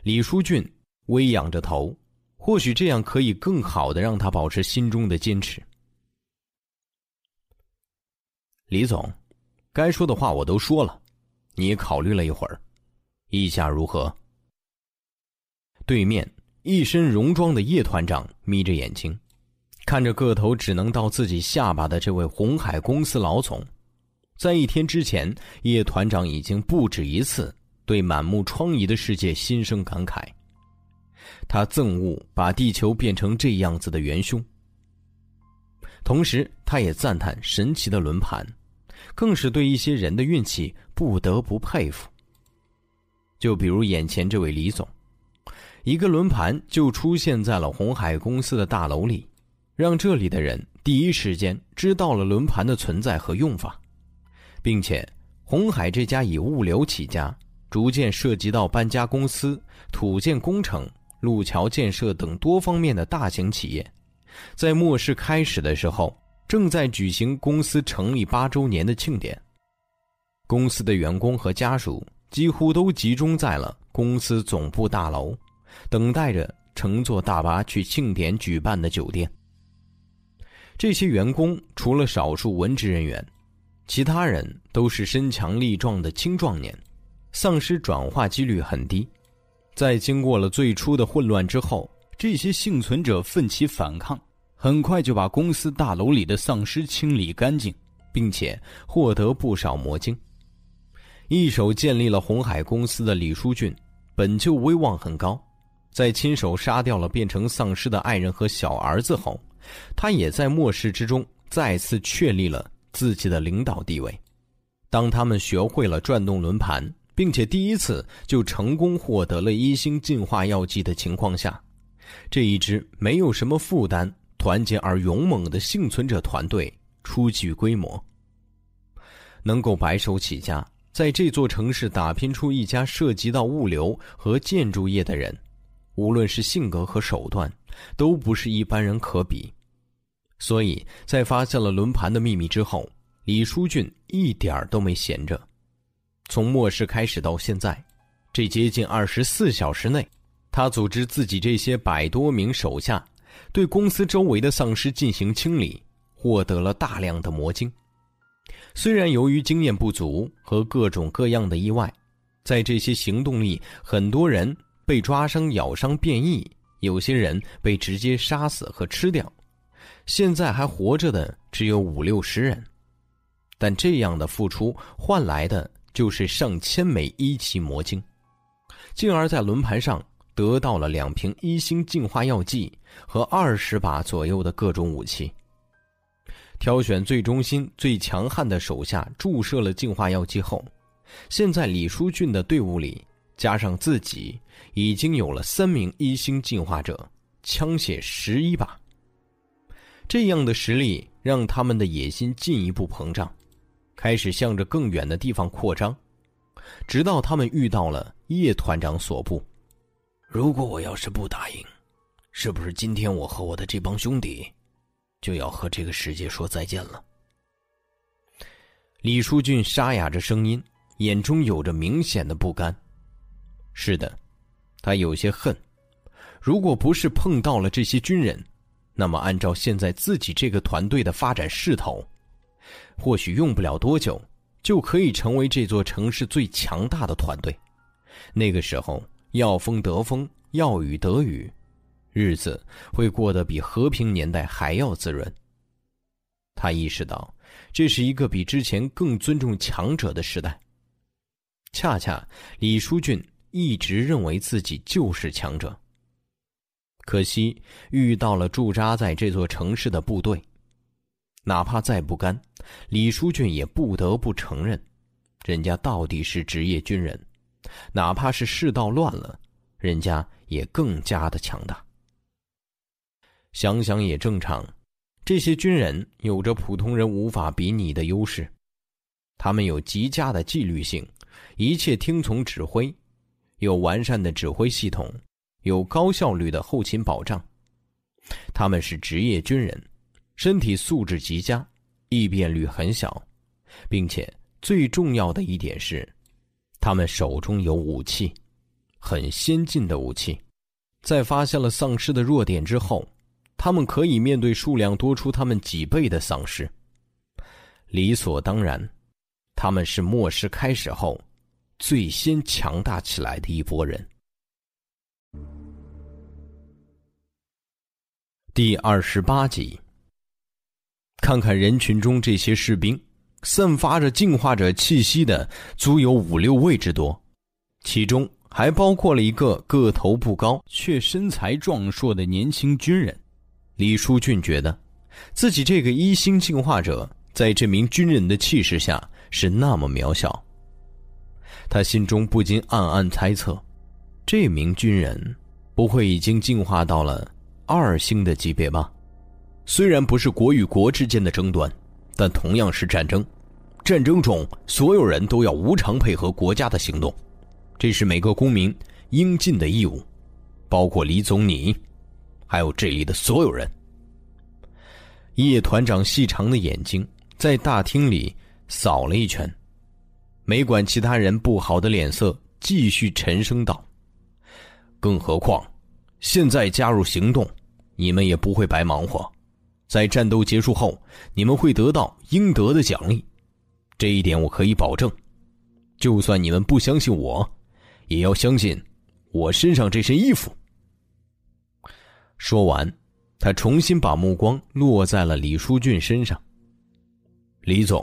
李书俊微仰着头，或许这样可以更好的让他保持心中的坚持。李总，该说的话我都说了，你考虑了一会儿，意下如何？对面一身戎装的叶团长眯着眼睛，看着个头只能到自己下巴的这位红海公司老总，在一天之前，叶团长已经不止一次对满目疮痍的世界心生感慨。他憎恶把地球变成这样子的元凶，同时他也赞叹神奇的轮盘。更是对一些人的运气不得不佩服。就比如眼前这位李总，一个轮盘就出现在了红海公司的大楼里，让这里的人第一时间知道了轮盘的存在和用法，并且红海这家以物流起家，逐渐涉及到搬家公司、土建工程、路桥建设等多方面的大型企业，在末世开始的时候，正在举行公司成立八周年的庆典，公司的员工和家属。几乎都集中在了公司总部大楼，等待着乘坐大巴去庆典举办的酒店。这些员工除了少数文职人员，其他人都是身强力壮的青壮年，丧尸转化几率很低。在经过了最初的混乱之后，这些幸存者奋起反抗，很快就把公司大楼里的丧尸清理干净，并且获得不少魔晶。一手建立了红海公司的李书俊，本就威望很高，在亲手杀掉了变成丧尸的爱人和小儿子后，他也在末世之中再次确立了自己的领导地位。当他们学会了转动轮盘，并且第一次就成功获得了一星进化药剂的情况下，这一支没有什么负担、团结而勇猛的幸存者团队初具规模，能够白手起家。在这座城市打拼出一家涉及到物流和建筑业的人，无论是性格和手段，都不是一般人可比。所以在发现了轮盘的秘密之后，李书俊一点儿都没闲着。从末世开始到现在，这接近二十四小时内，他组织自己这些百多名手下，对公司周围的丧尸进行清理，获得了大量的魔晶。虽然由于经验不足和各种各样的意外，在这些行动里，很多人被抓伤、咬伤、变异，有些人被直接杀死和吃掉，现在还活着的只有五六十人。但这样的付出换来的就是上千枚一级魔晶，进而，在轮盘上得到了两瓶一星净化药剂和二十把左右的各种武器。挑选最忠心、最强悍的手下注射了净化药剂后，现在李书俊的队伍里加上自己，已经有了三名一星进化者，枪械十一把。这样的实力让他们的野心进一步膨胀，开始向着更远的地方扩张，直到他们遇到了叶团长所部。如果我要是不答应，是不是今天我和我的这帮兄弟？就要和这个世界说再见了。李书俊沙哑着声音，眼中有着明显的不甘。是的，他有些恨。如果不是碰到了这些军人，那么按照现在自己这个团队的发展势头，或许用不了多久就可以成为这座城市最强大的团队。那个时候，要风得风，要雨得雨。日子会过得比和平年代还要滋润。他意识到，这是一个比之前更尊重强者的时代。恰恰李书俊一直认为自己就是强者。可惜遇到了驻扎在这座城市的部队，哪怕再不甘，李书俊也不得不承认，人家到底是职业军人，哪怕是世道乱了，人家也更加的强大。想想也正常，这些军人有着普通人无法比拟的优势，他们有极佳的纪律性，一切听从指挥，有完善的指挥系统，有高效率的后勤保障。他们是职业军人，身体素质极佳，异变率很小，并且最重要的一点是，他们手中有武器，很先进的武器。在发现了丧尸的弱点之后。他们可以面对数量多出他们几倍的丧尸，理所当然，他们是末世开始后最先强大起来的一波人。第二十八集，看看人群中这些士兵，散发着进化者气息的足有五六位之多，其中还包括了一个个头不高却身材壮硕的年轻军人。李书俊觉得，自己这个一星进化者在这名军人的气势下是那么渺小。他心中不禁暗暗猜测：这名军人不会已经进化到了二星的级别吗？虽然不是国与国之间的争端，但同样是战争。战争中，所有人都要无偿配合国家的行动，这是每个公民应尽的义务，包括李总你，还有这里的所有人。叶团长细长的眼睛在大厅里扫了一圈，没管其他人不好的脸色，继续沉声道：“更何况，现在加入行动，你们也不会白忙活，在战斗结束后，你们会得到应得的奖励。”这一点我可以保证，就算你们不相信我，也要相信我身上这身衣服。说完，他重新把目光落在了李书俊身上。李总，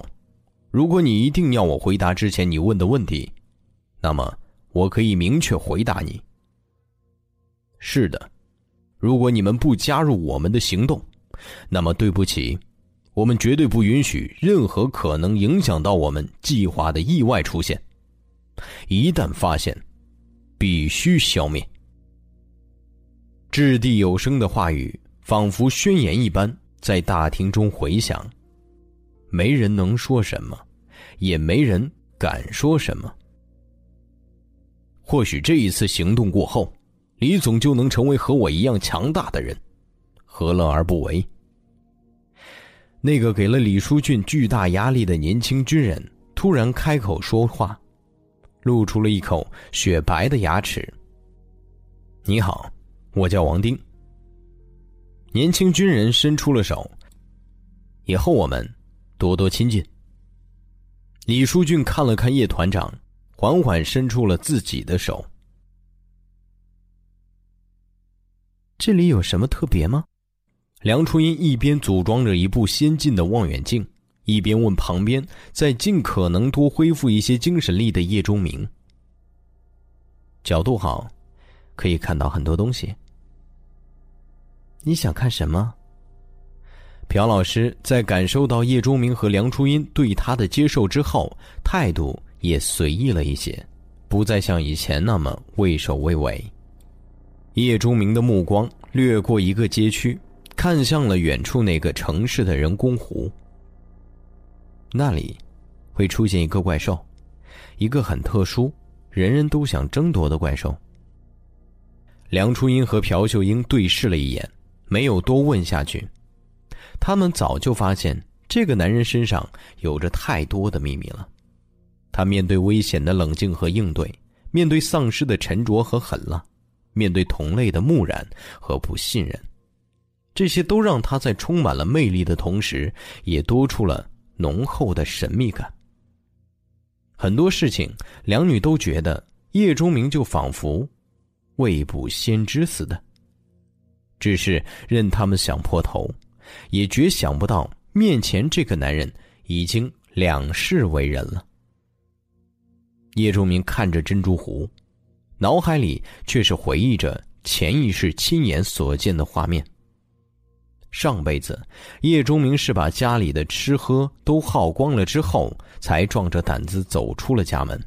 如果你一定要我回答之前你问的问题，那么我可以明确回答你：是的，如果你们不加入我们的行动，那么对不起。我们绝对不允许任何可能影响到我们计划的意外出现。一旦发现，必须消灭。掷地有声的话语仿佛宣言一般，在大厅中回响。没人能说什么，也没人敢说什么。或许这一次行动过后，李总就能成为和我一样强大的人，何乐而不为？那个给了李书俊巨大压力的年轻军人突然开口说话，露出了一口雪白的牙齿。“你好，我叫王丁。”年轻军人伸出了手，“以后我们多多亲近。”李书俊看了看叶团长，缓缓伸出了自己的手。“这里有什么特别吗？”梁初音一边组装着一部先进的望远镜，一边问旁边在尽可能多恢复一些精神力的叶钟明：“角度好，可以看到很多东西。你想看什么？”朴老师在感受到叶钟明和梁初音对他的接受之后，态度也随意了一些，不再像以前那么畏首畏尾。叶钟明的目光掠过一个街区。看向了远处那个城市的人工湖，那里会出现一个怪兽，一个很特殊、人人都想争夺的怪兽。梁初音和朴秀英对视了一眼，没有多问下去。他们早就发现这个男人身上有着太多的秘密了。他面对危险的冷静和应对，面对丧尸的沉着和狠辣，面对同类的木然和不信任。这些都让他在充满了魅力的同时，也多出了浓厚的神秘感。很多事情，两女都觉得叶钟明就仿佛未卜先知似的。只是任他们想破头，也绝想不到面前这个男人已经两世为人了。叶钟明看着珍珠湖，脑海里却是回忆着前一世亲眼所见的画面。上辈子，叶钟明是把家里的吃喝都耗光了之后，才壮着胆子走出了家门。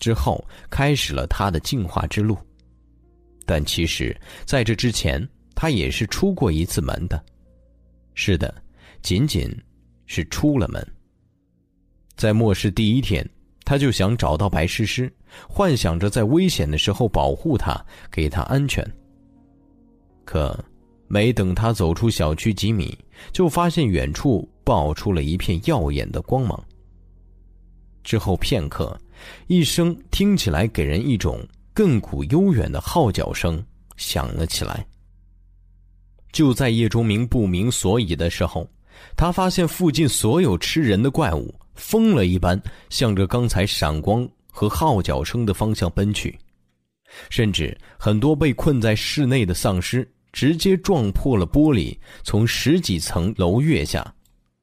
之后开始了他的进化之路，但其实在这之前，他也是出过一次门的。是的，仅仅是出了门。在末世第一天，他就想找到白诗诗，幻想着在危险的时候保护她，给她安全。可。没等他走出小区几米，就发现远处爆出了一片耀眼的光芒。之后片刻，一声听起来给人一种亘古悠远的号角声响了起来。就在叶钟明不明所以的时候，他发现附近所有吃人的怪物疯了一般，向着刚才闪光和号角声的方向奔去，甚至很多被困在室内的丧尸。直接撞破了玻璃，从十几层楼跃下。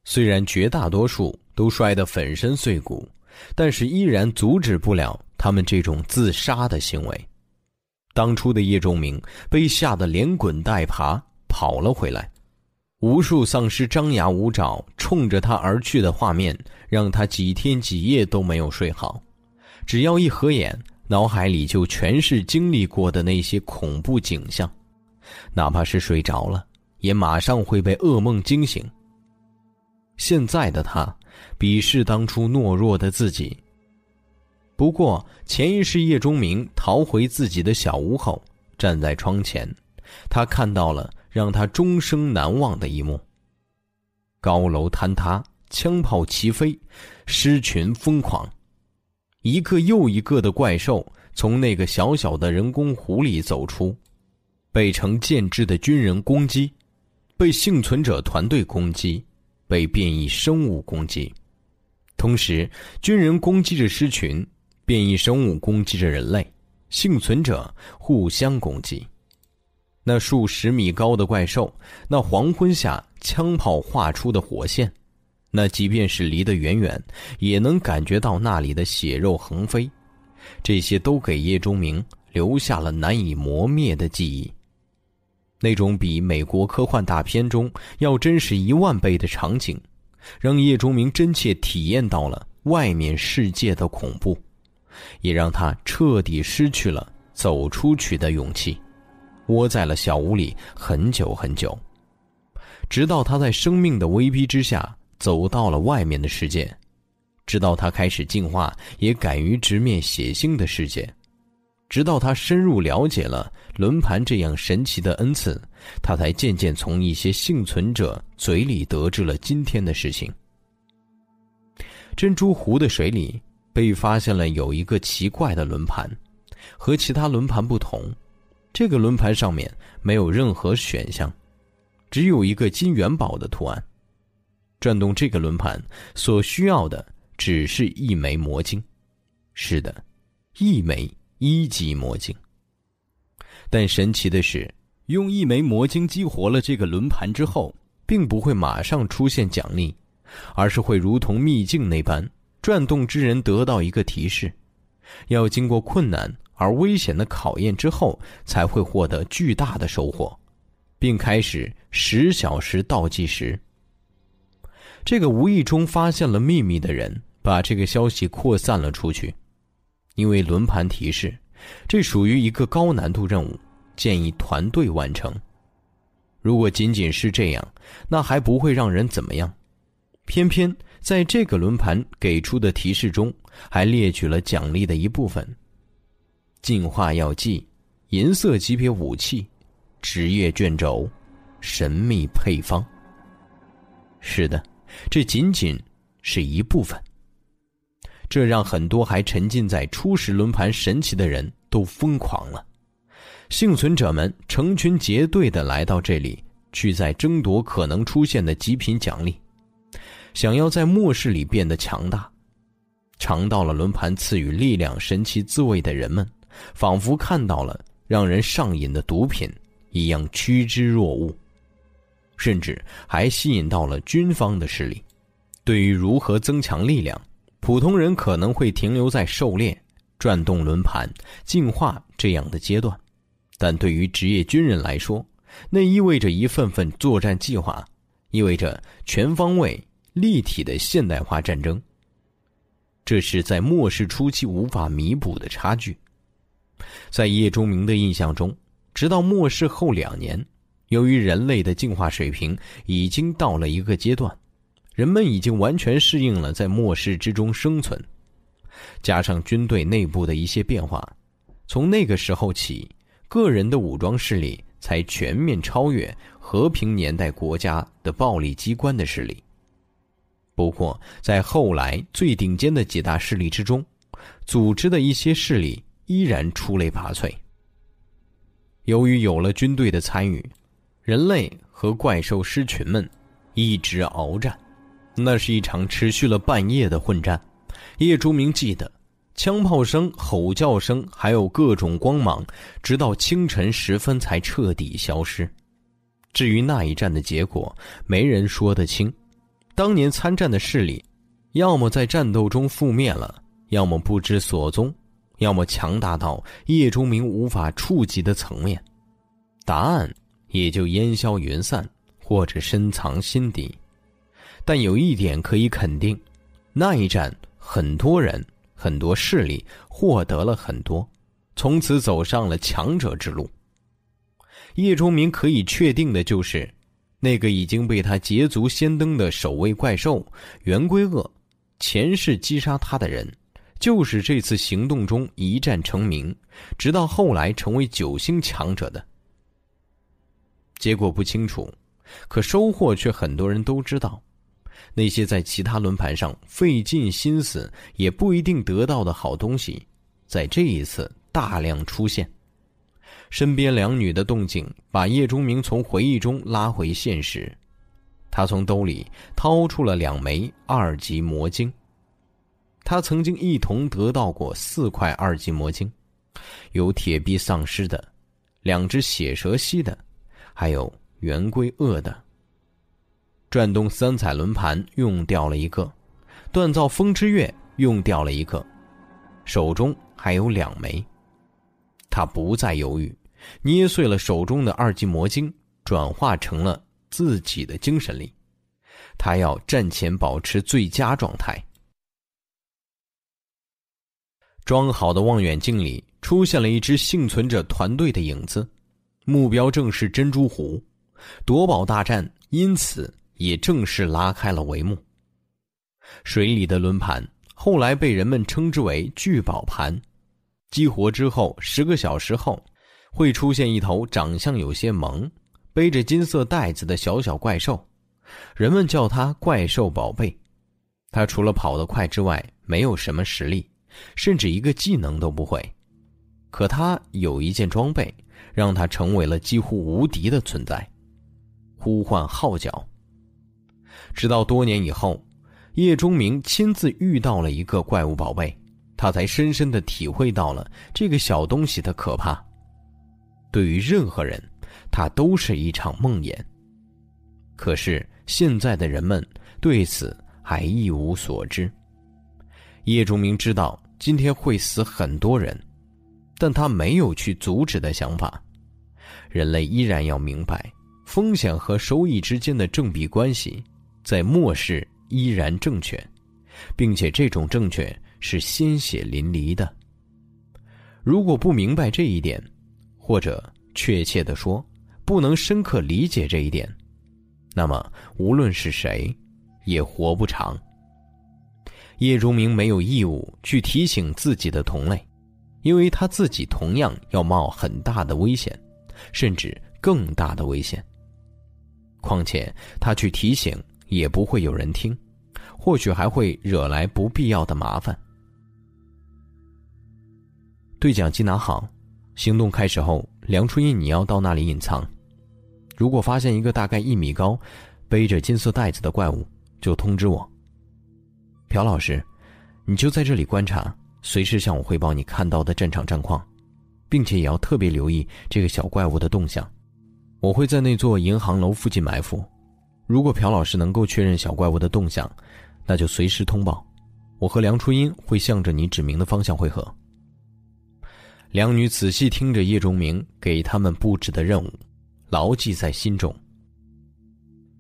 虽然绝大多数都摔得粉身碎骨，但是依然阻止不了他们这种自杀的行为。当初的叶仲明被吓得连滚带爬跑了回来，无数丧尸张牙舞爪冲着他而去的画面，让他几天几夜都没有睡好。只要一合眼，脑海里就全是经历过的那些恐怖景象，哪怕是睡着了，也马上会被噩梦惊醒。现在的他，鄙视当初懦弱的自己。不过，潜意识叶钟明逃回自己的小屋后，站在窗前，他看到了让他终生难忘的一幕：高楼坍塌，枪炮齐飞，狮群疯狂，一个又一个的怪兽从那个小小的人工湖里走出，被成建制的军人攻击，被幸存者团队攻击。被变异生物攻击，同时军人攻击着狮群，变异生物攻击着人类，幸存者互相攻击。那数十米高的怪兽，那黄昏下枪炮画出的火线，那即便是离得远远，也能感觉到那里的血肉横飞。这些都给叶钟明留下了难以磨灭的记忆。那种比美国科幻大片中要真实一万倍的场景，让叶钟明真切体验到了外面世界的恐怖，也让他彻底失去了走出去的勇气，窝在了小屋里很久很久，直到他在生命的威逼之下走到了外面的世界，直到他开始进化，也敢于直面血腥的世界。直到他深入了解了轮盘这样神奇的恩赐，他才渐渐从一些幸存者嘴里得知了今天的事情。珍珠湖的水里被发现了有一个奇怪的轮盘，和其他轮盘不同，这个轮盘上面没有任何选项，只有一个金元宝的图案。转动这个轮盘所需要的只是一枚魔晶，是的，一枚。一级魔晶，但神奇的是，用一枚魔晶激活了这个轮盘之后，并不会马上出现奖励，而是会如同秘境那般，转动之人得到一个提示，要经过困难而危险的考验之后，才会获得巨大的收获，并开始十小时倒计时。这个无意中发现了秘密的人，把这个消息扩散了出去。因为轮盘提示，这属于一个高难度任务，建议团队完成。如果仅仅是这样，那还不会让人怎么样。偏偏在这个轮盘给出的提示中，还列举了奖励的一部分：进化药剂、银色级别武器、职业卷轴、神秘配方。是的，这仅仅是一部分。这让很多还沉浸在初始轮盘神奇的人都疯狂了。幸存者们成群结队的来到这里，去在争夺可能出现的极品奖励，想要在末世里变得强大。尝到了轮盘赐予力量神奇滋味的人们，仿佛看到了让人上瘾的毒品一样趋之若鹜，甚至还吸引到了军方的势力。对于如何增强力量，普通人可能会停留在狩猎、转动轮盘、进化这样的阶段，但对于职业军人来说，那意味着一份份作战计划，意味着全方位、立体的现代化战争。这是在末世初期无法弥补的差距。在叶钟明的印象中，直到末世后两年，由于人类的进化水平已经到了一个阶段。人们已经完全适应了在末世之中生存，加上军队内部的一些变化，从那个时候起，个人的武装势力才全面超越和平年代国家的暴力机关的势力。不过，在后来最顶尖的几大势力之中，组织的一些势力依然出类拔萃。由于有了军队的参与，人类和怪兽狮群们一直鏖战。那是一场持续了半夜的混战，叶竹明记得，枪炮声、吼叫声，还有各种光芒，直到清晨时分才彻底消失。至于那一战的结果，没人说得清。当年参战的势力，要么在战斗中覆灭了，要么不知所踪，要么强大到叶钟明无法触及的层面，答案也就烟消云散，或者深藏心底。但有一点可以肯定，那一战很多人、很多势力获得了很多，从此走上了强者之路。叶钟明可以确定的就是，那个已经被他捷足先登的守卫怪兽圆规鳄，前世击杀他的人，就是这次行动中一战成名，直到后来成为九星强者的。结果不清楚，可收获却很多人都知道。那些在其他轮盘上费尽心思也不一定得到的好东西，在这一次大量出现。身边两女的动静把叶钟明从回忆中拉回现实。他从兜里掏出了两枚二级魔晶。他曾经一同得到过四块二级魔晶，有铁臂丧尸的，两只血蛇蜥的，还有圆规鳄的。转动三彩轮盘用掉了一个，锻造风之月用掉了一个，手中还有两枚。他不再犹豫，捏碎了手中的二级魔晶，转化成了自己的精神力。他要战前保持最佳状态。装好的望远镜里出现了一只幸存者团队的影子，目标正是珍珠湖，夺宝大战因此。也正式拉开了帷幕。水里的轮盘后来被人们称之为聚宝盘，激活之后十个小时后，会出现一头长相有些萌、背着金色袋子的小小怪兽，人们叫它怪兽宝贝。它除了跑得快之外，没有什么实力，甚至一个技能都不会。可它有一件装备，让他成为了几乎无敌的存在——呼唤号角。直到多年以后，叶钟明亲自遇到了一个怪物宝贝，他才深深的体会到了这个小东西的可怕。对于任何人，它都是一场梦魇。可是现在的人们对此还一无所知。叶钟明知道今天会死很多人，但他没有去阻止的想法。人类依然要明白风险和收益之间的正比关系。在末世依然正确，并且这种正确是鲜血淋漓的。如果不明白这一点，或者确切的说，不能深刻理解这一点，那么无论是谁，也活不长。叶如明没有义务去提醒自己的同类，因为他自己同样要冒很大的危险，甚至更大的危险。况且他去提醒。也不会有人听，或许还会惹来不必要的麻烦。对讲机拿好，行动开始后，梁初音，你要到那里隐藏。如果发现一个大概一米高、背着金色袋子的怪物，就通知我。朴老师，你就在这里观察，随时向我汇报你看到的战场战况，并且也要特别留意这个小怪物的动向。我会在那座银行楼附近埋伏。如果朴老师能够确认小怪物的动向，那就随时通报。我和梁初音会向着你指明的方向汇合。两女仔细听着叶钟明给他们布置的任务，牢记在心中。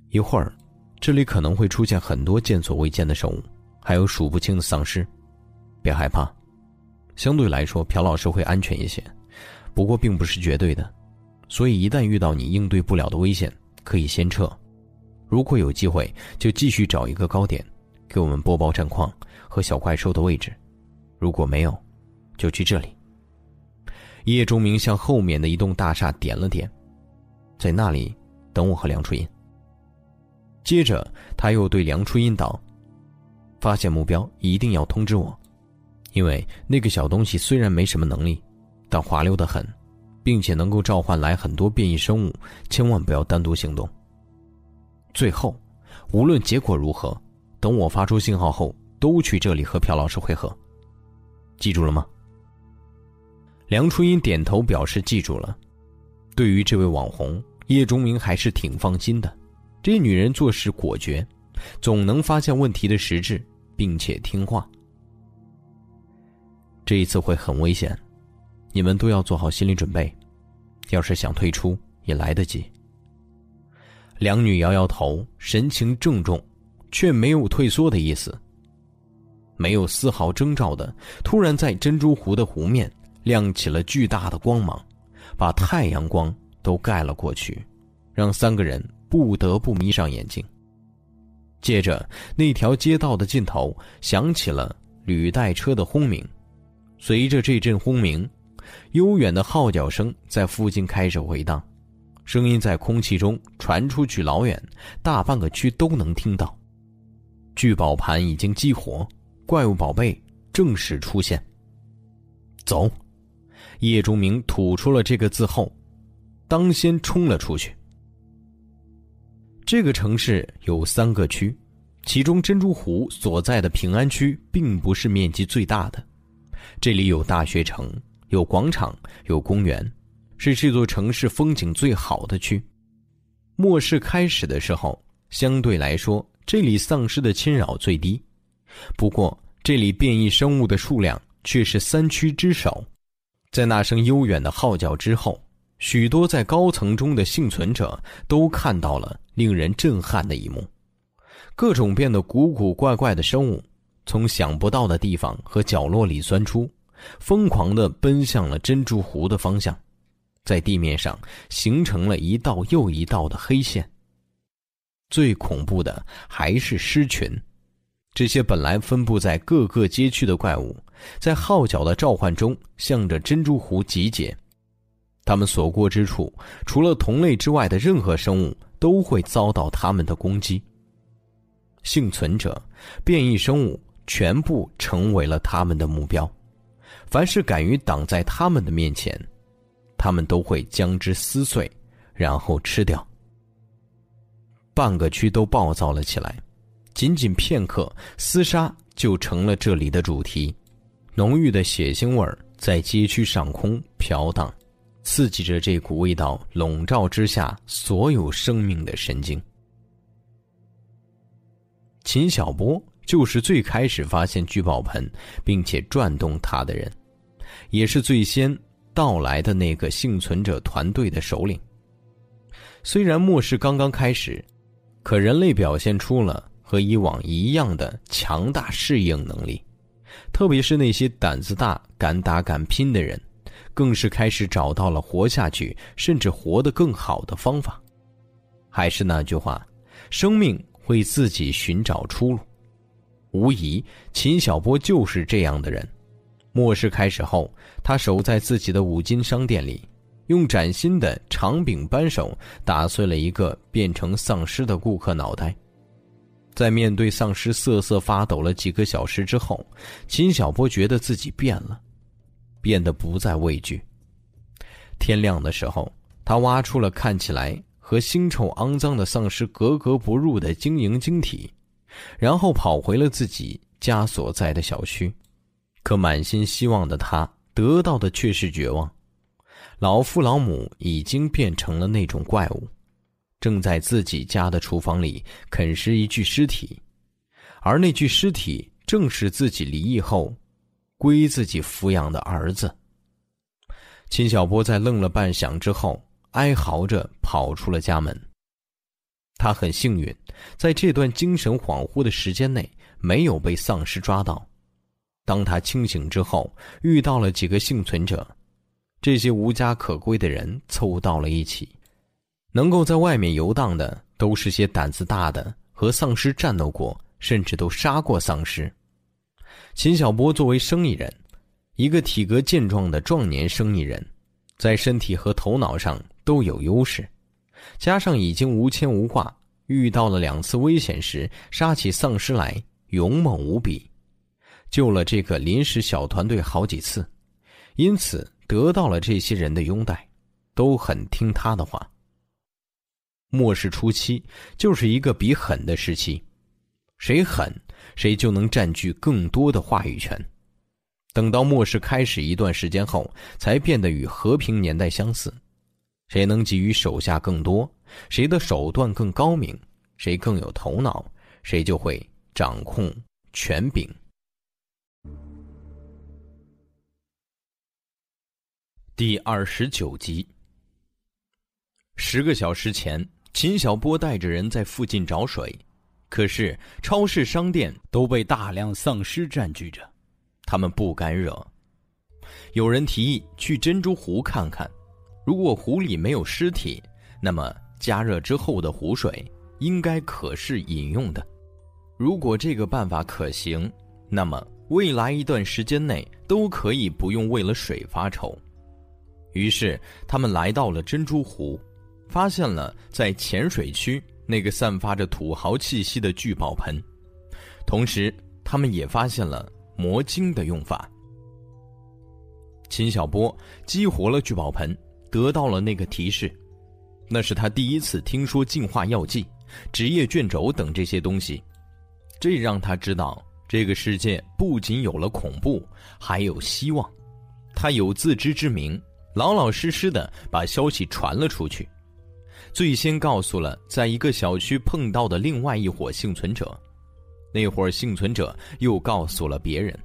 一会儿，这里可能会出现很多见所未见的生物，还有数不清的丧尸。别害怕，相对来说，朴老师会安全一些，不过并不是绝对的。所以，一旦遇到你应对不了的危险，可以先撤。如果有机会，就继续找一个高点，给我们播报战况和小怪兽的位置；如果没有，就去这里。叶钟明向后面的一栋大厦点了点，在那里等我和梁初音。接着他又对梁初音道：“发现目标一定要通知我，因为那个小东西虽然没什么能力，但滑溜得很，并且能够召唤来很多变异生物，千万不要单独行动。”最后，无论结果如何，等我发出信号后，都去这里和朴老师会合。记住了吗？梁初音点头表示记住了。对于这位网红，叶钟明还是挺放心的。这女人做事果决，总能发现问题的实质，并且听话。这一次会很危险，你们都要做好心理准备。要是想退出，也来得及。两女摇摇头，神情郑重，却没有退缩的意思。没有丝毫征兆的，突然在珍珠湖的湖面亮起了巨大的光芒，把太阳光都盖了过去，让三个人不得不眯上眼睛。接着，那条街道的尽头响起了履带车的轰鸣，随着这阵轰鸣，悠远的号角声在附近开始回荡。声音在空气中传出去老远，大半个区都能听到。聚宝盘已经激活，怪物宝贝正式出现。走，叶钟明吐出了这个字后，当先冲了出去。这个城市有三个区，其中珍珠湖所在的平安区并不是面积最大的，这里有大学城，有广场，有公园。是这座城市风景最好的区。末世开始的时候，相对来说，这里丧尸的侵扰最低。不过，这里变异生物的数量却是三区之首。在那声悠远的号角之后，许多在高层中的幸存者都看到了令人震撼的一幕：各种变得古古怪怪的生物，从想不到的地方和角落里钻出，疯狂地奔向了珍珠湖的方向。在地面上形成了一道又一道的黑线。最恐怖的还是狮群，这些本来分布在各个街区的怪物，在号角的召唤中向着珍珠湖集结。他们所过之处，除了同类之外的任何生物都会遭到他们的攻击。幸存者、变异生物全部成为了他们的目标。凡是敢于挡在他们的面前。他们都会将之撕碎，然后吃掉。半个区都暴躁了起来，仅仅片刻，厮杀就成了这里的主题。浓郁的血腥味儿在街区上空飘荡，刺激着这股味道笼罩之下所有生命的神经。秦小波就是最开始发现聚宝盆并且转动它的人，也是最先。到来的那个幸存者团队的首领。虽然末世刚刚开始，可人类表现出了和以往一样的强大适应能力，特别是那些胆子大、敢打敢拼的人，更是开始找到了活下去，甚至活得更好的方法。还是那句话，生命会自己寻找出路。无疑，秦小波就是这样的人。末世开始后，他守在自己的五金商店里，用崭新的长柄扳手打碎了一个变成丧尸的顾客脑袋。在面对丧尸瑟瑟发抖了几个小时之后，秦小波觉得自己变了，变得不再畏惧。天亮的时候，他挖出了看起来和腥臭肮脏的丧尸格格不入的晶莹晶体，然后跑回了自己家所在的小区。可满心希望的他得到的却是绝望，老父老母已经变成了那种怪物，正在自己家的厨房里啃食一具尸体，而那具尸体正是自己离异后归自己抚养的儿子。秦小波在愣了半晌之后，哀嚎着跑出了家门。他很幸运，在这段精神恍惚的时间内没有被丧尸抓到。当他清醒之后，遇到了几个幸存者，这些无家可归的人凑到了一起。能够在外面游荡的，都是些胆子大的，和丧尸战斗过，甚至都杀过丧尸。秦小波作为生意人，一个体格健壮的壮年生意人，在身体和头脑上都有优势，加上已经无牵无挂，遇到了两次危险时杀起丧尸来勇猛无比。救了这个临时小团队好几次，因此得到了这些人的拥戴，都很听他的话。末世初期就是一个比狠的时期，谁狠，谁就能占据更多的话语权。等到末世开始一段时间后，才变得与和平年代相似。谁能给予手下更多，谁的手段更高明，谁更有头脑，谁就会掌控权柄。第二十九集。十个小时前，秦小波带着人在附近找水，可是超市、商店都被大量丧尸占据着，他们不敢惹。有人提议去珍珠湖看看，如果湖里没有尸体，那么加热之后的湖水应该可是饮用的。如果这个办法可行，那么未来一段时间内都可以不用为了水发愁。于是他们来到了珍珠湖，发现了在浅水区那个散发着土豪气息的聚宝盆，同时他们也发现了魔晶的用法。秦小波激活了聚宝盆，得到了那个提示，那是他第一次听说净化药剂、职业卷轴等这些东西，这让他知道这个世界不仅有了恐怖，还有希望。他有自知之明，老老实实的把消息传了出去，最先告诉了在一个小区碰到的另外一伙幸存者，那伙幸存者又告诉了别人。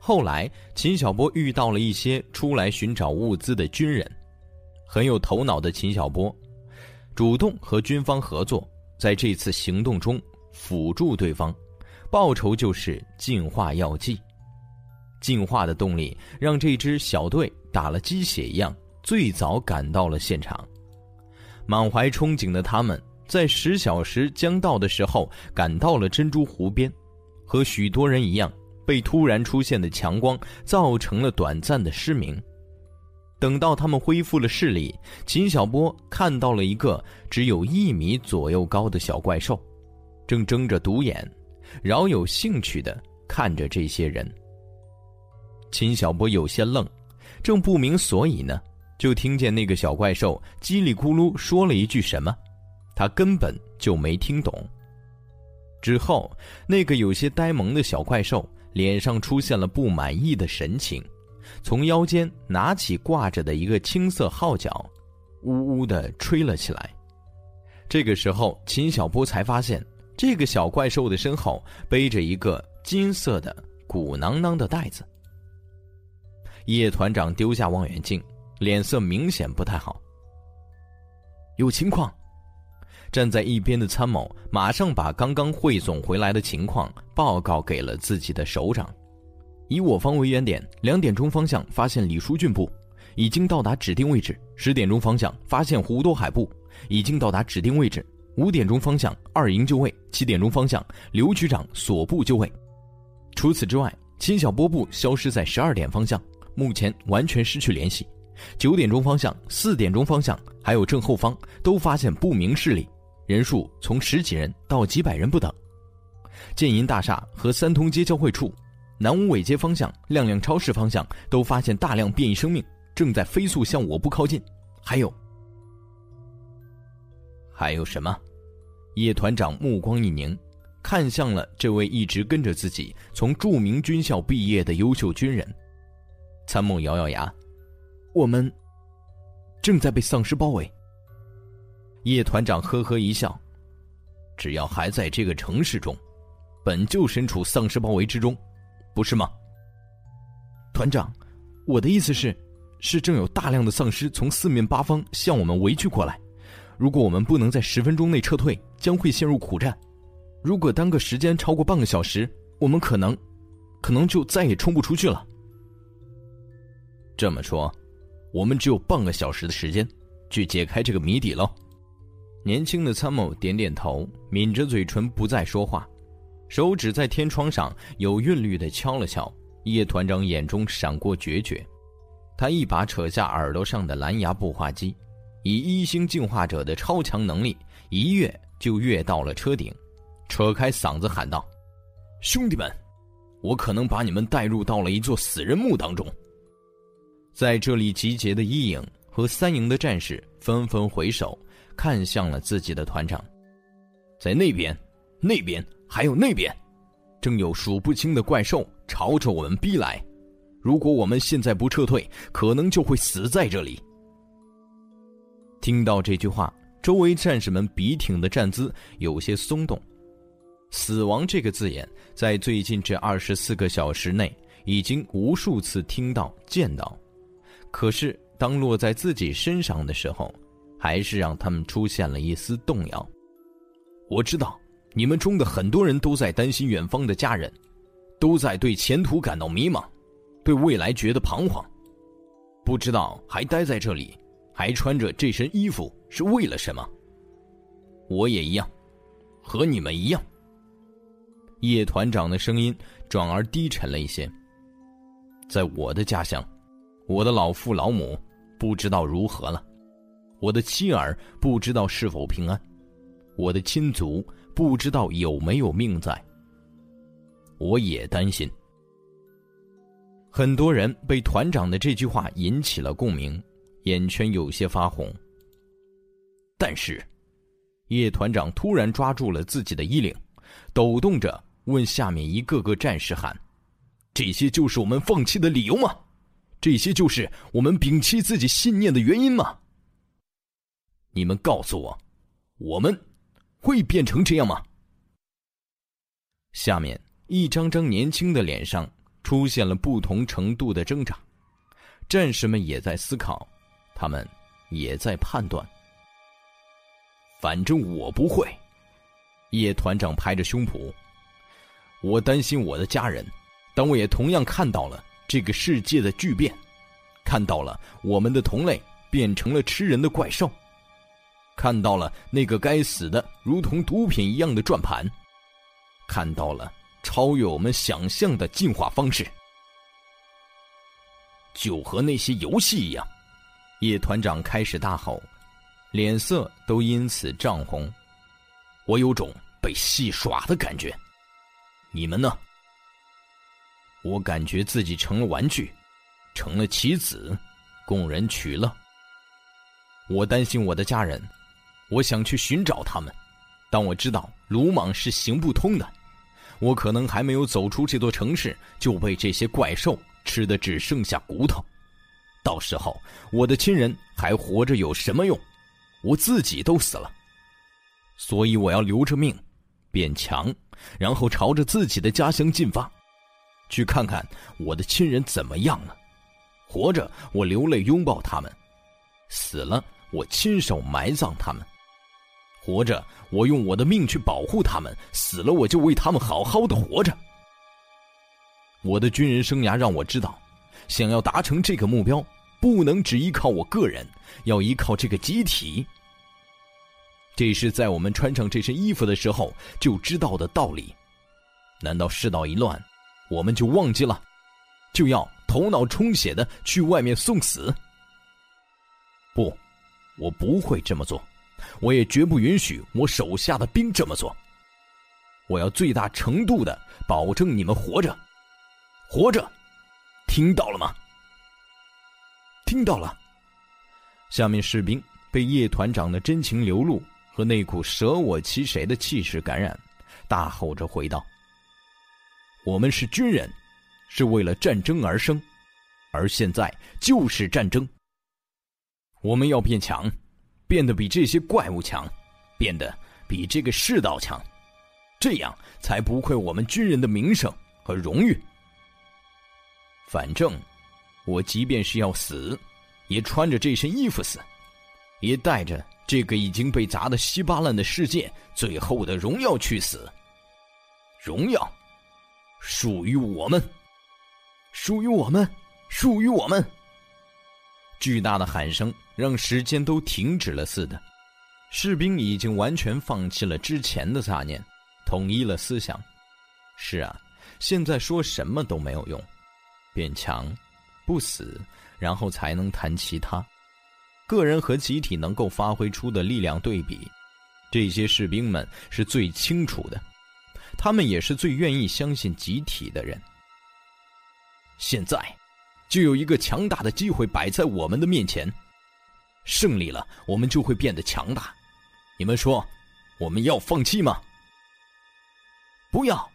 后来，秦小波遇到了一些出来寻找物资的军人，很有头脑的秦小波，主动和军方合作，在这次行动中辅助对方，报酬就是净化药剂。进化的动力让这支小队打了鸡血一样，最早赶到了现场。满怀憧憬的他们，在十小时将到的时候，赶到了珍珠湖边，和许多人一样。被突然出现的强光造成了短暂的失明。等到他们恢复了视力，秦小波看到了一个只有一米左右高的小怪兽，正睁着独眼，饶有兴趣的看着这些人。秦小波有些愣，正不明所以呢，就听见那个小怪兽叽里咕噜说了一句什么，他根本就没听懂。之后，那个有些呆萌的小怪兽。脸上出现了不满意的神情，从腰间拿起挂着的一个青色号角，呜呜地吹了起来。这个时候，秦小波才发现，这个小怪兽的身后背着一个金色的鼓囊囊的袋子。叶团长丢下望远镜，脸色明显不太好。有情况。站在一边的参谋马上把刚刚汇总回来的情况报告给了自己的首长。以我方为原点，两点钟方向发现李书俊部，已经到达指定位置；十点钟方向发现胡多海部，已经到达指定位置；五点钟方向二营就位；七点钟方向刘局长所部就位。除此之外，秦小波部消失在十二点方向，目前完全失去联系。九点钟方向、四点钟方向还有正后方都发现不明势力。人数从十几人到几百人不等。建银大厦和三通街交汇处、南五纬街方向、亮亮超市方向都发现大量变异生命，正在飞速向我部靠近。还有，还有什么？叶团长目光一凝，看向了这位一直跟着自己从著名军校毕业的优秀军人。参谋咬咬牙：“我们正在被丧尸包围。”叶团长呵呵一笑：“只要还在这个城市中，本就身处丧尸包围之中，不是吗？”团长，我的意思是，是正有大量的丧尸从四面八方向我们围聚过来。如果我们不能在十分钟内撤退，将会陷入苦战。如果耽搁时间超过半个小时，我们可能，可能就再也冲不出去了。这么说，我们只有半个小时的时间，去解开这个谜底喽。年轻的参谋点点头，抿着嘴唇不再说话，手指在天窗上有韵律的敲了敲。叶团长眼中闪过决绝，他一把扯下耳朵上的蓝牙步话机，以一星进化者的超强能力，一跃就跃到了车顶，扯开嗓子喊道：“兄弟们，我可能把你们带入到了一座死人墓当中。”在这里集结的一营和三营的战士纷纷回首。看向了自己的团长，在那边，那边还有那边，正有数不清的怪兽朝着我们逼来。如果我们现在不撤退，可能就会死在这里。听到这句话，周围战士们笔挺的站姿有些松动。死亡这个字眼，在最近这二十四个小时内，已经无数次听到、见到，可是当落在自己身上的时候。还是让他们出现了一丝动摇。我知道，你们中的很多人都在担心远方的家人，都在对前途感到迷茫，对未来觉得彷徨，不知道还待在这里，还穿着这身衣服是为了什么。我也一样，和你们一样。叶团长的声音转而低沉了一些。在我的家乡，我的老父老母不知道如何了，我的妻儿不知道是否平安。我的亲族不知道有没有命在，我也担心。很多人被团长的这句话引起了共鸣，眼圈有些发红。但是，叶团长突然抓住了自己的衣领，抖动着问下面一个个战士喊：“这些就是我们放弃的理由吗？这些就是我们摒弃自己信念的原因吗？你们告诉我，我们。”会变成这样吗？下面一张张年轻的脸上出现了不同程度的挣扎，战士们也在思考，他们也在判断。反正我不会。叶团长拍着胸脯，我担心我的家人，但我也同样看到了这个世界的巨变，看到了我们的同类变成了吃人的怪兽。看到了那个该死的如同毒品一样的转盘，看到了超越我们想象的进化方式，就和那些游戏一样。叶团长开始大吼，脸色都因此涨红。我有种被戏耍的感觉，你们呢？我感觉自己成了玩具，成了棋子，供人取乐。我担心我的家人。我想去寻找他们，但我知道鲁莽是行不通的。我可能还没有走出这座城市，就被这些怪兽吃的只剩下骨头。到时候我的亲人还活着有什么用？我自己都死了。所以我要留着命，变强，然后朝着自己的家乡进发，去看看我的亲人怎么样了。活着，我流泪拥抱他们；死了，我亲手埋葬他们。活着，我用我的命去保护他们；死了，我就为他们好好的活着。我的军人生涯让我知道，想要达成这个目标，不能只依靠我个人，要依靠这个集体。这是在我们穿上这身衣服的时候就知道的道理。难道世道一乱，我们就忘记了，就要头脑充血的去外面送死？不，我不会这么做。我也绝不允许我手下的兵这么做。我要最大程度的保证你们活着，活着，听到了吗？听到了。下面士兵被叶团长的真情流露和那股舍我其谁的气势感染，大吼着回道：“我们是军人，是为了战争而生，而现在就是战争。我们要变强。”变得比这些怪物强，变得比这个世道强，这样才不愧我们军人的名声和荣誉。反正，我即便是要死，也穿着这身衣服死，也带着这个已经被砸得稀巴烂的世界最后的荣耀去死。荣耀，属于我们，属于我们，属于我们。巨大的喊声让时间都停止了似的，士兵已经完全放弃了之前的杂念，统一了思想。是啊，现在说什么都没有用，变强，不死，然后才能谈其他。个人和集体能够发挥出的力量对比，这些士兵们是最清楚的，他们也是最愿意相信集体的人。现在。就有一个强大的机会摆在我们的面前，胜利了，我们就会变得强大。你们说，我们要放弃吗？不要。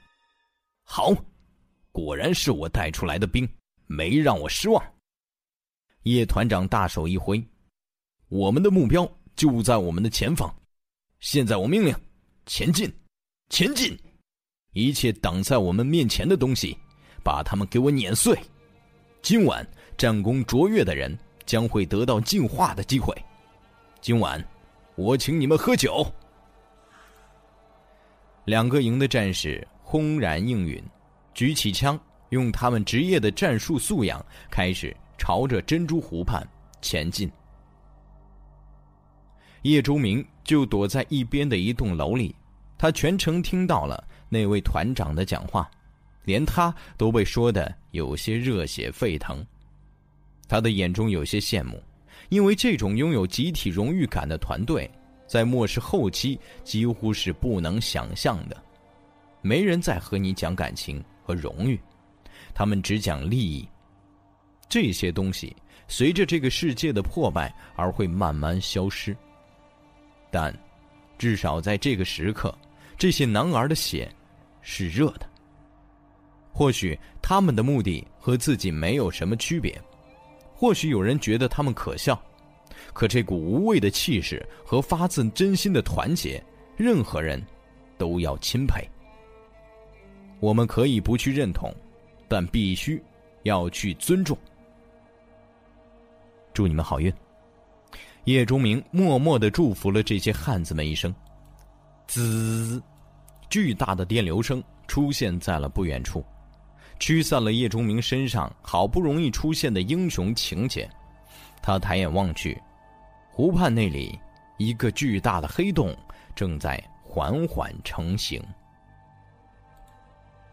好，果然是我带出来的兵，没让我失望。叶团长大手一挥，我们的目标就在我们的前方。现在我命令，前进，前进！一切挡在我们面前的东西，把他们给我碾碎。今晚战功卓越的人将会得到进化的机会，今晚我请你们喝酒。两个营的战士轰然应允，举起枪，用他们职业的战术素养，开始朝着珍珠湖畔前进。叶周明就躲在一边的一栋楼里，他全程听到了那位团长的讲话，连他都被说的有些热血沸腾。他的眼中有些羡慕，因为这种拥有集体荣誉感的团队，在末世后期几乎是不能想象的。没人再和你讲感情和荣誉，他们只讲利益。这些东西随着这个世界的破败而会慢慢消失。但，至少在这个时刻，这些男儿的血是热的。或许他们的目的和自己没有什么区别，或许有人觉得他们可笑，可这股无畏的气势和发自真心的团结，任何人都要钦佩。我们可以不去认同，但必须要去尊重。祝你们好运。叶钟明默默的祝福了这些汉子们一声。滋，巨大的电流声出现在了不远处，驱散了叶钟明身上好不容易出现的英雄情节。他抬眼望去，湖畔那里，一个巨大的黑洞正在缓缓成型。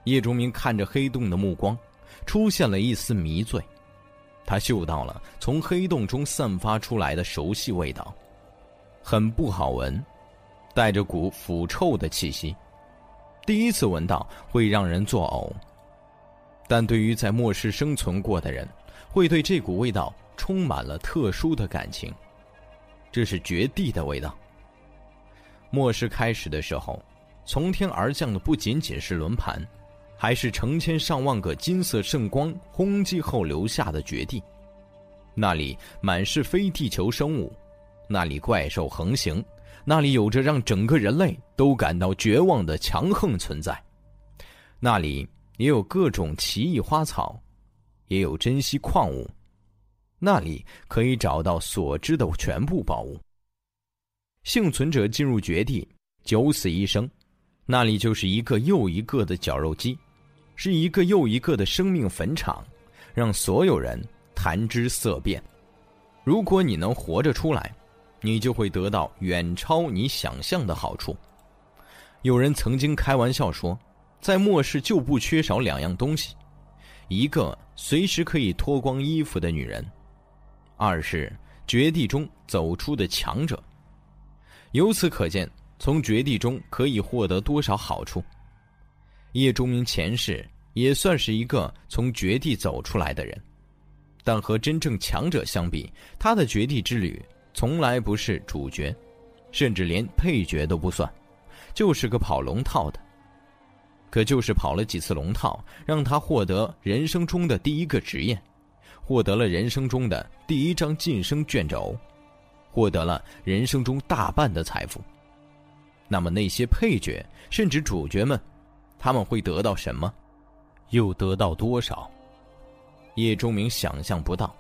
叶钟明看着黑洞的目光，出现了一丝迷醉。他嗅到了从黑洞中散发出来的熟悉味道，很不好闻，带着股腐臭的气息。第一次闻到会让人作呕，但对于在末世生存过的人，会对这股味道充满了特殊的感情。这是绝地的味道。末世开始的时候，从天而降的不仅仅是轮盘。还是成千上万个金色圣光轰击后留下的绝地，那里满是非地球生物，那里怪兽横行，那里有着让整个人类都感到绝望的强横存在，那里也有各种奇异花草，也有珍稀矿物，那里可以找到所知的全部宝物。幸存者进入绝地，九死一生，那里就是一个又一个的绞肉机。是一个又一个的生命坟场，让所有人谈之色变。如果你能活着出来，你就会得到远超你想象的好处。有人曾经开玩笑说，在末世就不缺少两样东西：一个随时可以脱光衣服的女人；二是绝地中走出的强者。由此可见，从绝地中可以获得多少好处。叶钟明前世也算是一个从绝地走出来的人，但和真正强者相比，他的绝地之旅从来不是主角，甚至连配角都不算，就是个跑龙套的。可就是跑了几次龙套，让他获得人生中的第一个职业，获得了人生中的第一张晋升卷轴，获得了人生中大半的财富。那么那些配角甚至主角们？他们会得到什么？又得到多少？叶钟明想象不到，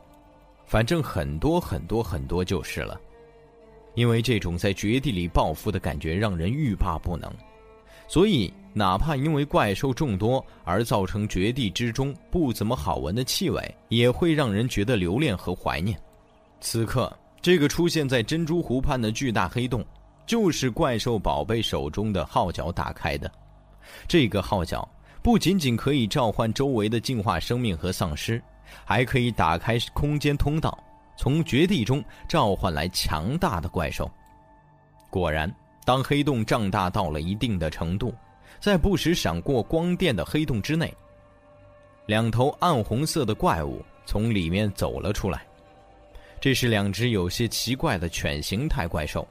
反正很多很多很多就是了。因为这种在绝地里暴富的感觉让人欲罢不能，所以哪怕因为怪兽众多而造成绝地之中不怎么好闻的气味，也会让人觉得留恋和怀念。此刻，这个出现在珍珠湖畔的巨大黑洞，就是怪兽宝贝手中的号角打开的。这个号角不仅仅可以召唤周围的进化生命和丧尸，还可以打开空间通道，从绝地中召唤来强大的怪兽。果然，当黑洞胀大到了一定的程度，在不时闪过光电的黑洞之内，两头暗红色的怪物从里面走了出来。这是两只有些奇怪的犬形态怪兽，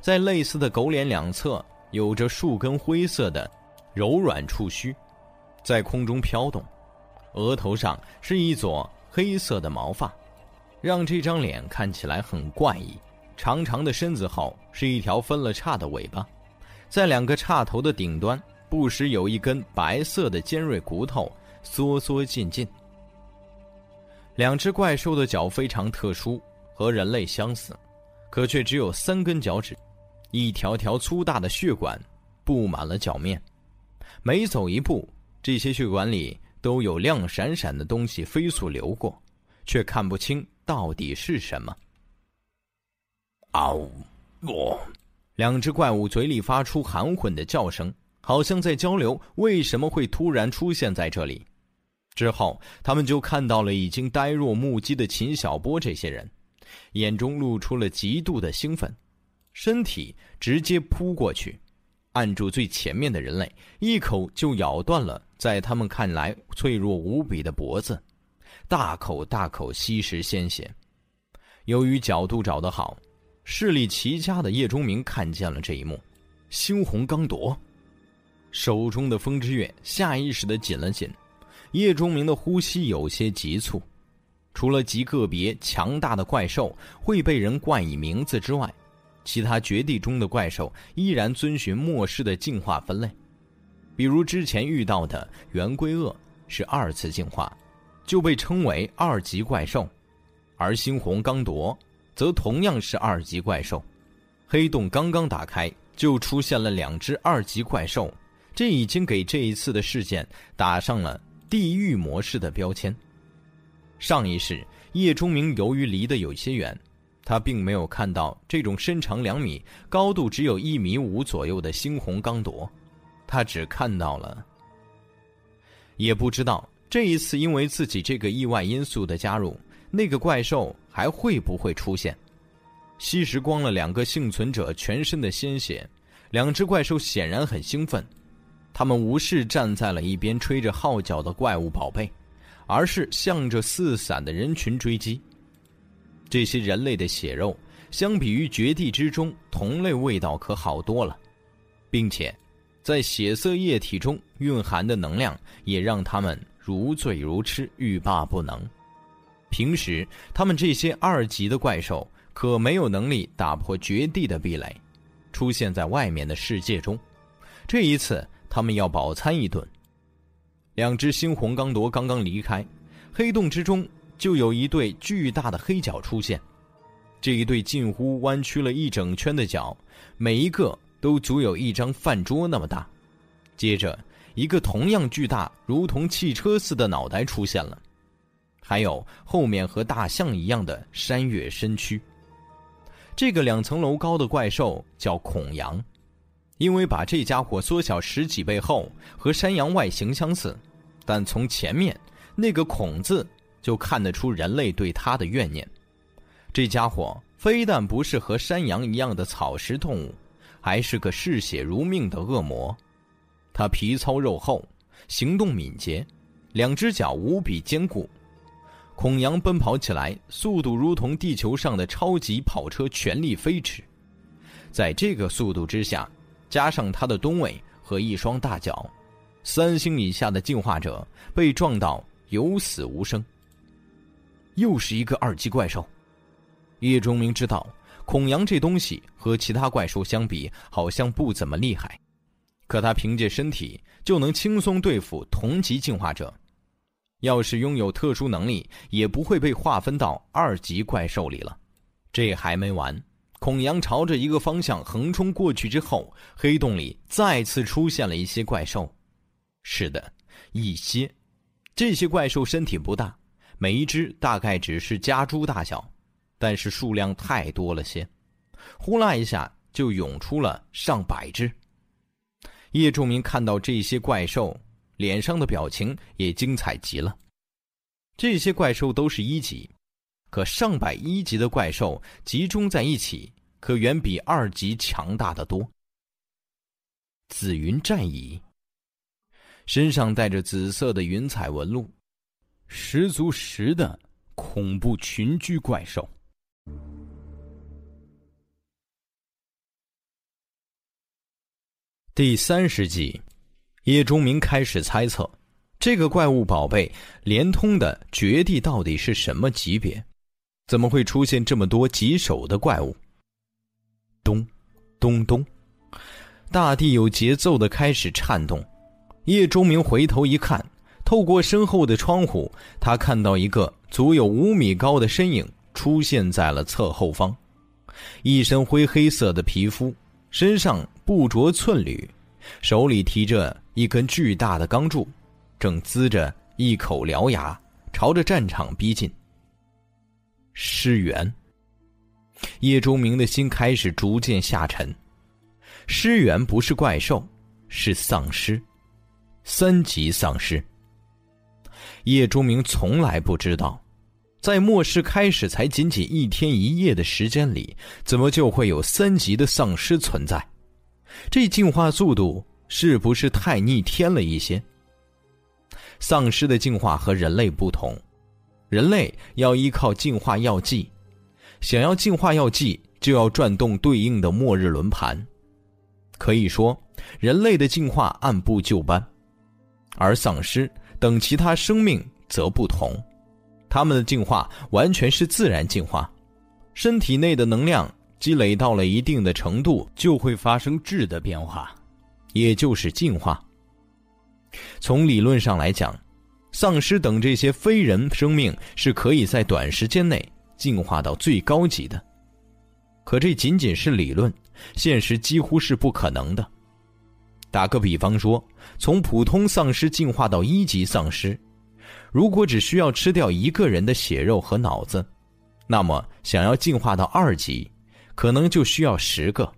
在类似的狗脸两侧有着数根灰色的。柔软触须，在空中飘动，额头上是一撮黑色的毛发，让这张脸看起来很怪异。长长的身子后是一条分了叉的尾巴，在两个叉头的顶端，不时有一根白色的尖锐骨头缩缩进进。两只怪兽的脚非常特殊，和人类相似，可却只有三根脚趾，一条条粗大的血管布满了脚面。每走一步，这些血管里都有亮闪闪的东西飞速流过，却看不清到底是什么。嗷！我，两只怪物嘴里发出含混的叫声，好像在交流为什么会突然出现在这里。之后，他们就看到了已经呆若木鸡的秦小波这些人，眼中露出了极度的兴奋，身体直接扑过去，按住最前面的人类，一口就咬断了在他们看来脆弱无比的脖子，大口大口吸食鲜血。由于角度找得好，视力奇佳的叶钟明看见了这一幕，猩红刚夺，手中的风之月下意识的紧了紧。叶钟明的呼吸有些急促，除了极个别强大的怪兽会被人冠以名字之外，其他绝地中的怪兽依然遵循末世的进化分类。比如之前遇到的圆龟鳄是二次进化，就被称为二级怪兽；而猩红刚铎则同样是二级怪兽。黑洞刚刚打开，就出现了两只二级怪兽，这已经给这一次的事件打上了。地狱模式的标签。上一世，叶钟明由于离得有些远，他并没有看到这种身长两米、高度只有一米五左右的猩红刚铎，他只看到了，也不知道这一次因为自己这个意外因素的加入，那个怪兽还会不会出现？吸食光了两个幸存者全身的鲜血，两只怪兽显然很兴奋。他们无视站在了一边吹着号角的怪物宝贝，而是向着四散的人群追击。这些人类的血肉，相比于绝地之中同类味道可好多了，并且，在血色液体中蕴含的能量也让他们如醉如痴，欲罢不能。平时，他们这些二级的怪兽可没有能力打破绝地的壁垒，出现在外面的世界中。这一次。他们要饱餐一顿。两只猩红刚铎刚刚离开，黑洞之中就有一对巨大的黑脚出现。这一对近乎弯曲了一整圈的脚，每一个都足有一张饭桌那么大。接着，一个同样巨大、如同汽车似的脑袋出现了，还有后面和大象一样的山岳身躯。这个两层楼高的怪兽叫孔羊。因为把这家伙缩小十几倍后，和山羊外形相似，但从前面那个“孔”字就看得出人类对它的怨念。这家伙非但不是和山羊一样的草食动物，还是个嗜血如命的恶魔。他皮糙肉厚，行动敏捷，两只脚无比坚固。孔羊奔跑起来，速度如同地球上的超级跑车全力飞驰。在这个速度之下，加上他的吨位和一双大脚，三星以下的进化者被撞到有死无生。又是一个二级怪兽。叶钟明知道，孔阳这东西和其他怪兽相比，好像不怎么厉害，可他凭借身体就能轻松对付同级进化者。要是拥有特殊能力，也不会被划分到二级怪兽里了。这还没完。孔阳朝着一个方向横冲过去之后，黑洞里再次出现了一些怪兽。是的，一些。这些怪兽身体不大，每一只大概只是家猪大小，但是数量太多了些，呼啦一下就涌出了上百只。叶仲明看到这些怪兽，脸上的表情也精彩极了。这些怪兽都是一级。可上百一级的怪兽集中在一起，可远比二级强大的多。紫云战蚁，身上带着紫色的云彩纹路，十足十的恐怖群居怪兽。第三十集，叶钟明开始猜测，这个怪物宝贝连通的绝地到底是什么级别。怎么会出现这么多棘手的怪物？咚，咚咚，大地有节奏的开始颤动。叶钟明回头一看，透过身后的窗户，他看到一个足有五米高的身影出现在了侧后方。一身灰黑色的皮肤，身上不着寸缕，手里提着一根巨大的钢柱，正呲着一口獠牙，朝着战场逼近。尸源。叶钟明的心开始逐渐下沉。尸源不是怪兽，是丧尸，三级丧尸。叶钟明从来不知道，在末世开始才仅仅一天一夜的时间里，怎么就会有三级的丧尸存在？这进化速度是不是太逆天了一些？丧尸的进化和人类不同，人类要依靠进化药剂。想要进化药剂，就要转动对应的末日轮盘。可以说，人类的进化按部就班，而丧尸等其他生命则不同，他们的进化完全是自然进化。身体内的能量积累到了一定的程度，就会发生质的变化，也就是进化。从理论上来讲，丧尸等这些非人生命是可以在短时间内。进化到最高级的，可这仅仅是理论，现实几乎是不可能的。打个比方说，从普通丧尸进化到一级丧尸，如果只需要吃掉一个人的血肉和脑子，那么想要进化到二级，可能就需要十个；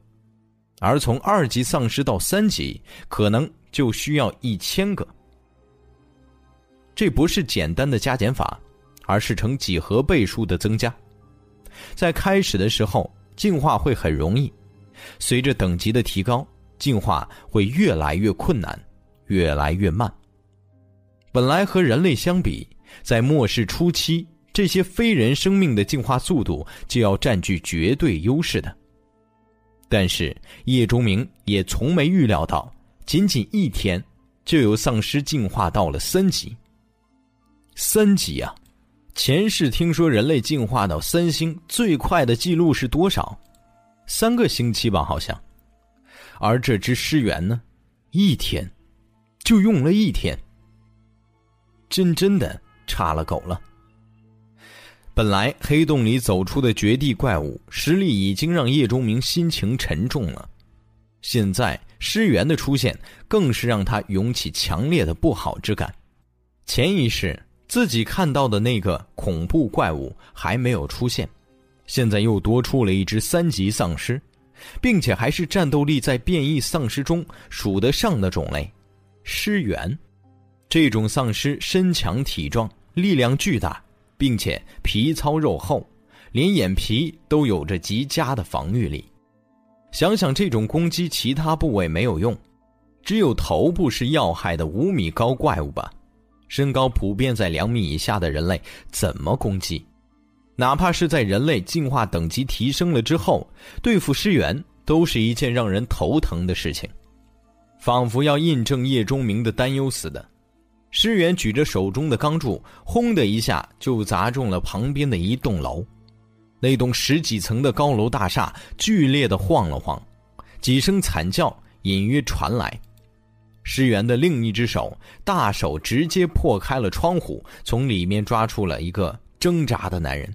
而从二级丧尸到三级，可能就需要一千个。这不是简单的加减法。而是呈几何倍数的增加，在开始的时候进化会很容易，随着等级的提高，进化会越来越困难，越来越慢。本来和人类相比，在末世初期，这些非人生命的进化速度就要占据绝对优势的。但是叶钟明也从没预料到，仅仅一天，就有丧尸进化到了三级。三级啊！前世听说人类进化到三星最快的记录是多少？三个星期吧，好像。而这只尸源呢，一天就用了一天，真真的差了狗了。本来黑洞里走出的绝地怪物实力已经让叶钟明心情沉重了，现在尸源的出现更是让他涌起强烈的不好之感。前一世。自己看到的那个恐怖怪物还没有出现，现在又多出了一只三级丧尸，并且还是战斗力在变异丧尸中数得上的种类——尸猿。这种丧尸身强体壮，力量巨大，并且皮糙肉厚，连眼皮都有着极佳的防御力。想想这种攻击其他部位没有用，只有头部是要害的五米高怪物吧。身高普遍在两米以下的人类怎么攻击？哪怕是在人类进化等级提升了之后，对付尸源都是一件让人头疼的事情。仿佛要印证叶钟明的担忧似的，尸源举着手中的钢柱，轰的一下就砸中了旁边的一栋楼。那栋十几层的高楼大厦剧烈的晃了晃，几声惨叫隐约传来。尸源的另一只手，大手直接破开了窗户，从里面抓出了一个挣扎的男人。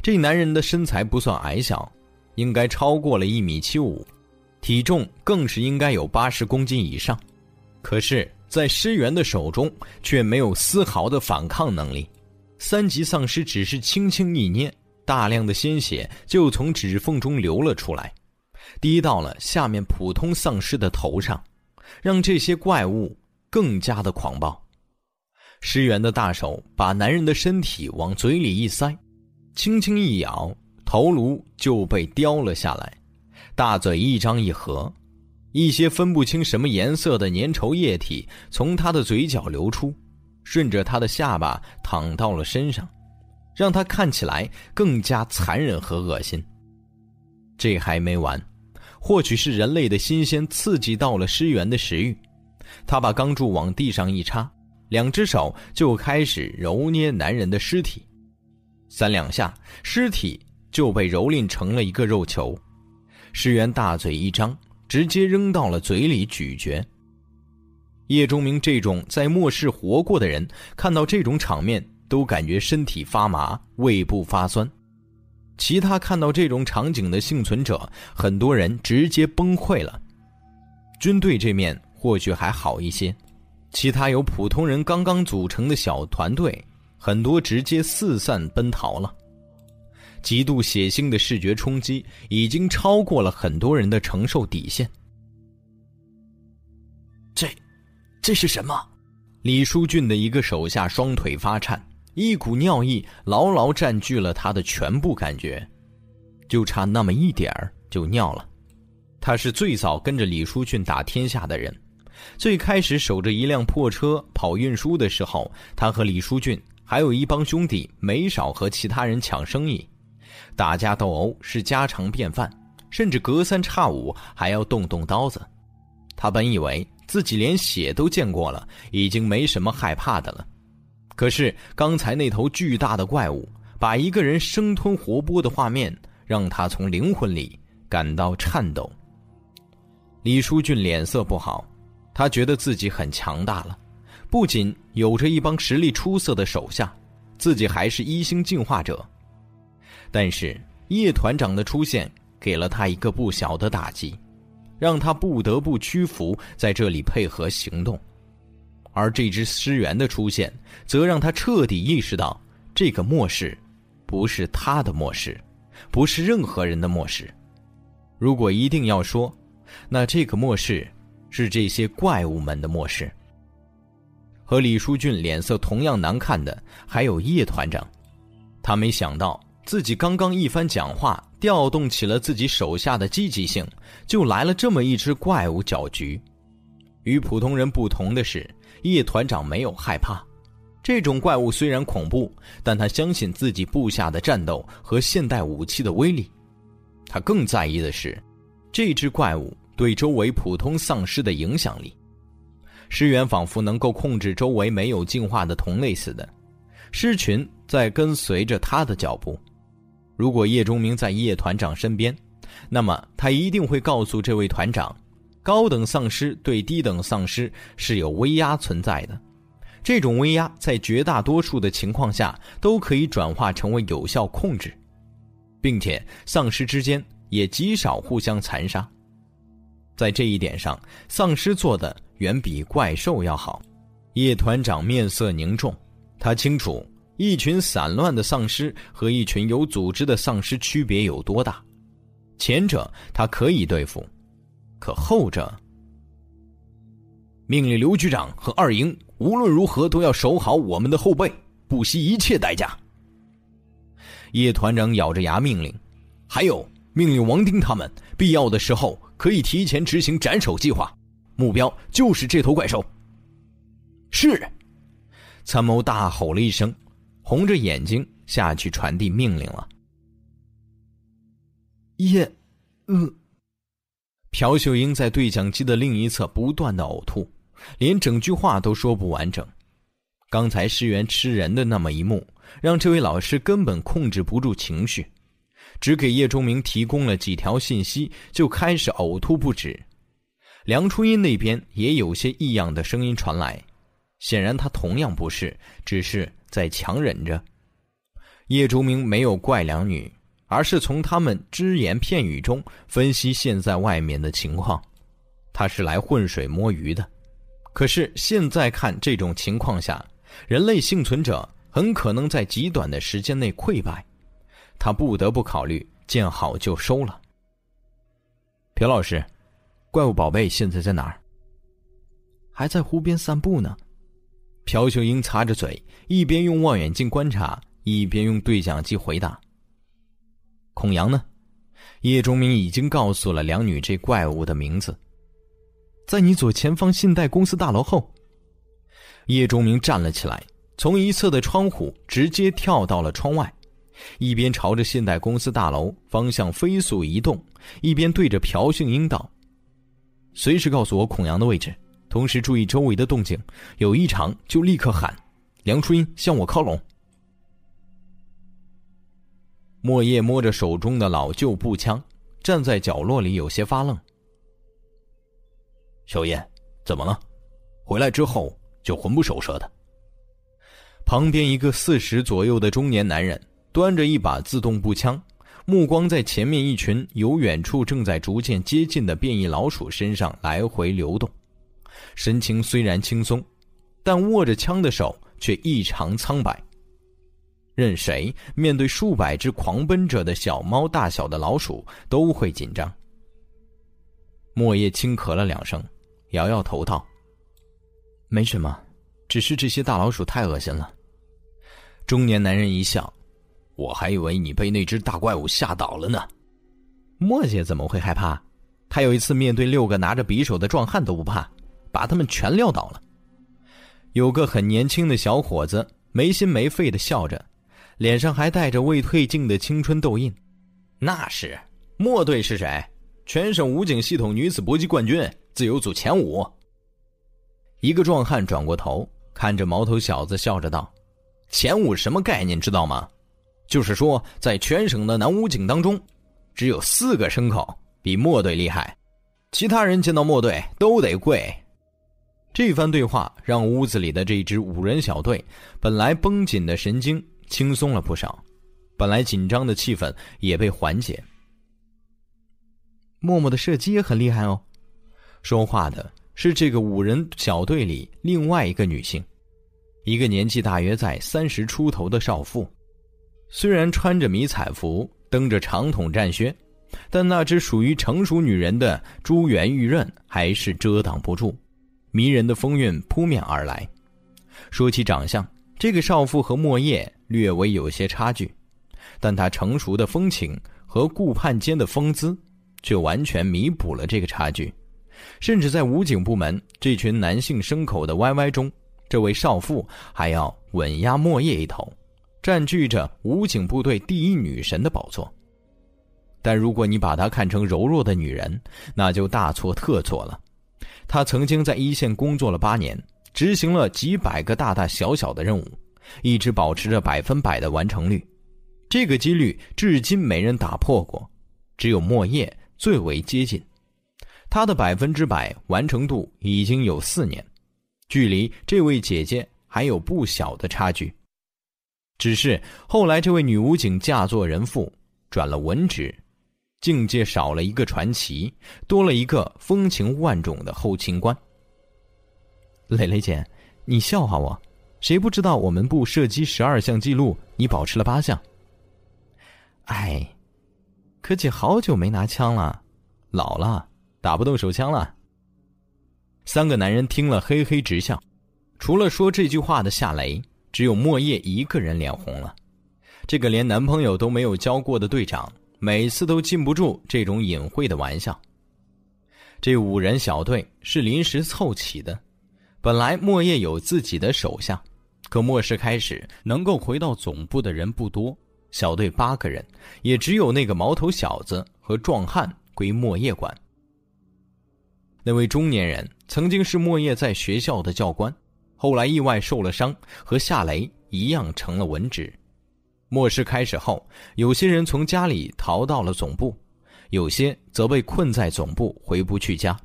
这男人的身材不算矮小，应该超过了一米七五，体重更是应该有八十公斤以上。可是，在尸源的手中却没有丝毫的反抗能力。三级丧尸只是轻轻一捏，大量的鲜血就从指缝中流了出来，滴到了下面普通丧尸的头上。让这些怪物更加的狂暴。尸源的大手把男人的身体往嘴里一塞，轻轻一咬，头颅就被叼了下来。大嘴一张一合，一些分不清什么颜色的粘稠液体从他的嘴角流出，顺着他的下巴淌到了身上，让他看起来更加残忍和恶心。这还没完。或许是人类的新鲜刺激到了尸源的食欲，他把钢柱往地上一插，两只手就开始揉捏男人的尸体，三两下，尸体就被蹂躏成了一个肉球。尸源大嘴一张，直接扔到了嘴里咀嚼。叶钟明这种在末世活过的人，看到这种场面都感觉身体发麻，胃部发酸。其他看到这种场景的幸存者，很多人直接崩溃了。军队这面或许还好一些，其他由普通人刚刚组成的小团队，很多直接四散奔逃了。极度血腥的视觉冲击已经超过了很多人的承受底线。这，这是什么？李书俊的一个手下双腿发颤，一股尿意牢牢占据了他的全部感觉，就差那么一点儿就尿了。他是最早跟着李书俊打天下的人，最开始守着一辆破车跑运输的时候，他和李书俊还有一帮兄弟没少和其他人抢生意。打架斗殴是家常便饭，甚至隔三差五还要动动刀子。他本以为自己连血都见过了，已经没什么害怕的了。可是刚才那头巨大的怪物把一个人生吞活剥的画面，让他从灵魂里感到颤抖。李书俊脸色不好，他觉得自己很强大了，不仅有着一帮实力出色的手下，自己还是一星进化者。但是叶团长的出现给了他一个不小的打击，让他不得不屈服在这里配合行动。而这支尸猿的出现，则让他彻底意识到，这个末世不是他的末世，不是任何人的末世。如果一定要说，那这个末世是这些怪物们的末世。和李书俊脸色同样难看的还有叶团长，他没想到。自己刚刚一番讲话，调动起了自己手下的积极性，就来了这么一只怪物搅局。与普通人不同的是，叶团长没有害怕。这种怪物虽然恐怖，但他相信自己部下的战斗和现代武器的威力。他更在意的是，这只怪物对周围普通丧尸的影响力。尸源仿佛能够控制周围没有进化的同类似的，尸群在跟随着他的脚步。如果叶钟明在叶团长身边，那么他一定会告诉这位团长，高等丧尸对低等丧尸是有威压存在的，这种威压在绝大多数的情况下都可以转化成为有效控制，并且丧尸之间也极少互相残杀，在这一点上，丧尸做的远比怪兽要好。叶团长面色凝重，他清楚。一群散乱的丧尸和一群有组织的丧尸区别有多大？前者他可以对付，可后者……命令刘局长和二营无论如何都要守好我们的后背，不惜一切代价。叶团长咬着牙命令：“还有，命令王丁他们，必要的时候可以提前执行斩首计划，目标就是这头怪兽。”是，参谋大吼了一声。红着眼睛下去传递命令了。叶，呃。朴秀英在对讲机的另一侧不断的呕吐，连整句话都说不完整。刚才尸源吃人的那么一幕，让这位老师根本控制不住情绪，只给叶钟明提供了几条信息，就开始呕吐不止。梁初音那边也有些异样的声音传来，显然他同样不适，只是。在强忍着，叶竹明没有怪两女，而是从他们只言片语中分析现在外面的情况。他是来浑水摸鱼的，可是现在看这种情况下，人类幸存者很可能在极短的时间内溃败。他不得不考虑见好就收了。朴老师，怪物宝贝现在在哪儿？还在湖边散步呢。朴秀英擦着嘴，一边用望远镜观察，一边用对讲机回答：“孔阳呢？”叶钟明已经告诉了两女这怪物的名字，在你左前方信贷公司大楼后。叶钟明站了起来，从一侧的窗户直接跳到了窗外，一边朝着信贷公司大楼方向飞速移动，一边对着朴秀英道：“随时告诉我孔阳的位置。”同时注意周围的动静，有异常就立刻喊。梁初音向我靠拢。莫叶摸着手中的老旧步枪，站在角落里有些发愣。小叶，怎么了？回来之后就魂不守舍的。旁边一个四十左右的中年男人端着一把自动步枪，目光在前面一群由远处正在逐渐接近的变异老鼠身上来回流动，神情虽然轻松，但握着枪的手却异常苍白。任谁面对数百只狂奔着的小猫大小的老鼠都会紧张。莫叶轻咳了两声，摇摇头道：“没什么，只是这些大老鼠太恶心了。”中年男人一笑。我还以为你被那只大怪物吓倒了呢。莫姐怎么会害怕？他有一次面对六个拿着匕首的壮汉都不怕，把他们全撂倒了。有个很年轻的小伙子没心没肺的笑着，脸上还带着未褪尽的青春痘印。那是莫队是谁？全省武警系统女子搏击冠军，自由组前五。一个壮汉转过头看着毛头小子，笑着道：“前五什么概念？知道吗？”就是说，在全省的男武警当中，只有四个牲口比莫队厉害，其他人见到莫队都得跪。这番对话让屋子里的这支五人小队本来绷紧的神经轻松了不少，本来紧张的气氛也被缓解。默默的射击也很厉害哦。说话的是这个五人小队里另外一个女性，一个年纪大约在三十出头的少妇。虽然穿着迷彩服，蹬着长筒战靴，但那只属于成熟女人的珠圆玉刃还是遮挡不住，迷人的风韵扑面而来。说起长相，这个少妇和莫叶略微有些差距，但她成熟的风情和顾盼间的风姿，却完全弥补了这个差距。甚至在武警部门这群男性牲口的 YY 中，这位少妇还要稳压莫叶一头。占据着武警部队第一女神的宝座，但如果你把她看成柔弱的女人，那就大错特错了。她曾经在一线工作了八年，执行了几百个大大小小的任务，一直保持着百分百的完成率。这个几率至今没人打破过，只有莫叶最为接近。她的百分之百完成度已经有四年，距离这位姐姐还有不小的差距。只是后来，这位女武警嫁作人妇，转了文职，境界少了一个传奇，多了一个风情万种的后勤官。蕾蕾姐，你笑话我？谁不知道我们部射击十二项记录，你保持了八项？哎，可姐好久没拿枪了，老了，打不动手枪了。三个男人听了，嘿嘿直笑。除了说这句话的夏雷。只有莫叶一个人脸红了，这个连男朋友都没有交过的队长，每次都禁不住这种隐晦的玩笑。这五人小队是临时凑齐的，本来莫叶有自己的手下，可末世开始能够回到总部的人不多，小队八个人，也只有那个毛头小子和壮汉归莫叶管。那位中年人曾经是莫叶在学校的教官。后来意外受了伤，和夏雷一样成了文职。末世开始后，有些人从家里逃到了总部，有些则被困在总部回不去家。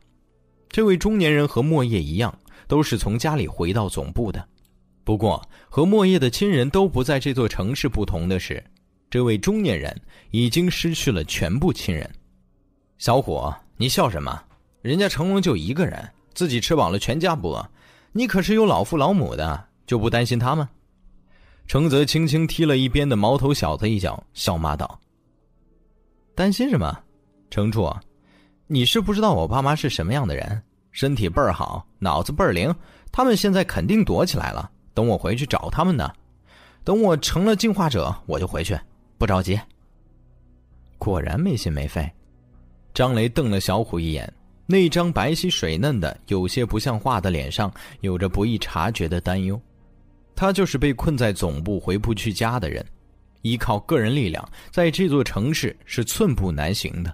这位中年人和莫叶一样，都是从家里回到总部的。不过和莫叶的亲人都不在这座城市不同的是，这位中年人已经失去了全部亲人。小伙，你笑什么？人家成龙就一个人，自己吃饱了全家不饿。你可是有老父老母的，就不担心他吗？程泽轻轻踢了一边的毛头小子一脚，笑骂道：“担心什么？程处，你是不知道我爸妈是什么样的人，身体倍儿好，脑子倍儿灵。他们现在肯定躲起来了，等我回去找他们呢。等我成了进化者，我就回去，不着急。”果然没心没肺。张雷瞪了小虎一眼。那张白皙水嫩的、有些不像话的脸上，有着不易察觉的担忧。他就是被困在总部回不去家的人，依靠个人力量，在这座城市是寸步难行的。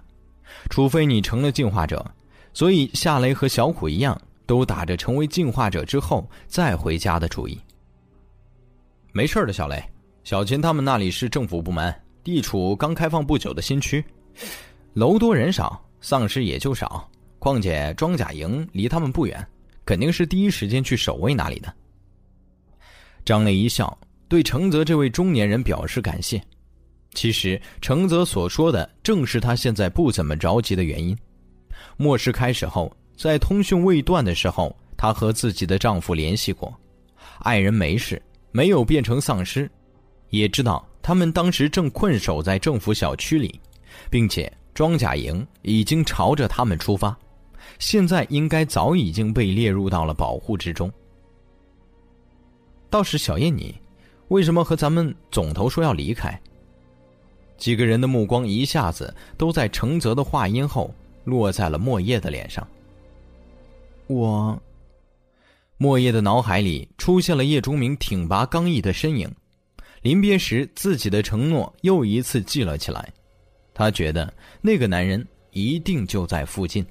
除非你成了进化者，所以夏雷和小虎一样，都打着成为进化者之后再回家的主意。没事的，小雷，小秦他们那里是政府部门，地处刚开放不久的新区，楼多人少，丧尸也就少。况且装甲营离他们不远，肯定是第一时间去守卫那里的。张磊一笑，对程泽这位中年人表示感谢。其实程泽所说的正是他现在不怎么着急的原因。末世开始后，在通讯未断的时候，她和自己的丈夫联系过，爱人没事，没有变成丧尸，也知道他们当时正困守在政府小区里，并且装甲营已经朝着他们出发，现在应该早已经被列入到了保护之中。倒是小叶你，为什么和咱们总头说要离开？几个人的目光一下子都在程泽的话音后落在了莫叶的脸上。我，莫叶的脑海里出现了叶钟明挺拔刚毅的身影，临别时自己的承诺又一次记了起来。他觉得那个男人一定就在附近。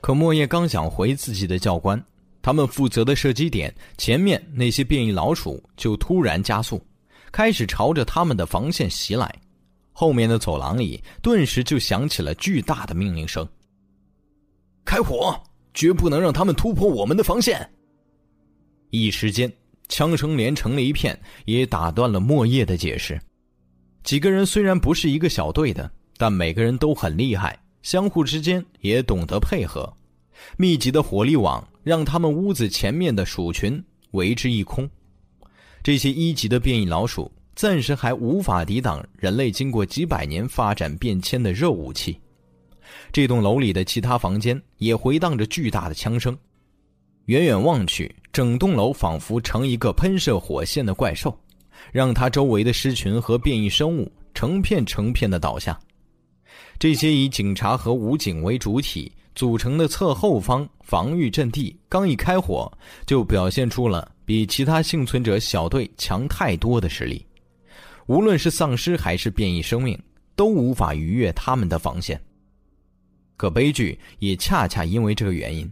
可莫叶刚想回自己的教官，他们负责的射击点前面那些变异老鼠就突然加速，开始朝着他们的防线袭来。后面的走廊里顿时就响起了巨大的命令声：“开火，绝不能让他们突破我们的防线！”一时间，枪声连成了一片，也打断了莫叶的解释。几个人虽然不是一个小队的，但每个人都很厉害，相互之间也懂得配合。密集的火力网让他们屋子前面的鼠群为之一空。这些一级的变异老鼠。暂时还无法抵挡人类经过几百年发展变迁的热武器。这栋楼里的其他房间也回荡着巨大的枪声。远远望去，整栋楼仿佛成一个喷射火线的怪兽，让它周围的狮群和变异生物成片成片的倒下。这些以警察和武警为主体组成的侧后方防御阵地，刚一开火，就表现出了比其他幸存者小队强太多的实力。无论是丧尸还是变异生命，都无法逾越他们的防线。可悲剧也恰恰因为这个原因，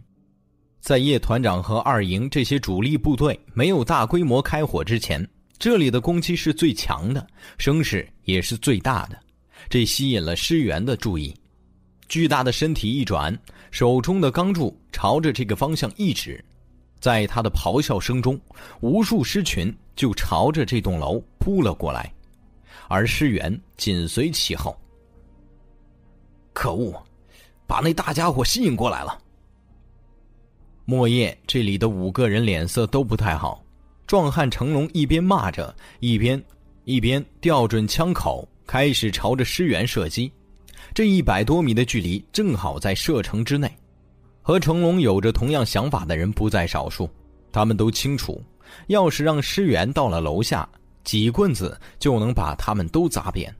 在叶团长和二营这些主力部队没有大规模开火之前，这里的攻击是最强的，声势也是最大的，这吸引了师员的注意。巨大的身体一转，手中的钢柱朝着这个方向一指，在他的咆哮声中，无数尸群就朝着这栋楼扑了过来。而尸源紧随其后。可恶，把那大家伙吸引过来了。莫叶这里的五个人脸色都不太好。壮汉成龙一边骂着，一边一边调准枪口，开始朝着尸源射击。这一百多米的距离正好在射程之内。和成龙有着同样想法的人不在少数，他们都清楚，要是让师源到了楼下。几棍子就能把他们都砸扁，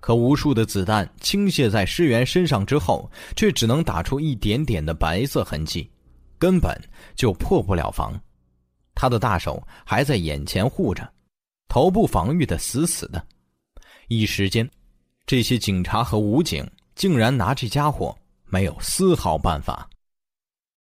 可无数的子弹倾泻在师源身上之后，却只能打出一点点的白色痕迹，根本就破不了防。他的大手还在眼前护着，头部防御的死死的。一时间，这些警察和武警竟然拿这家伙没有丝毫办法。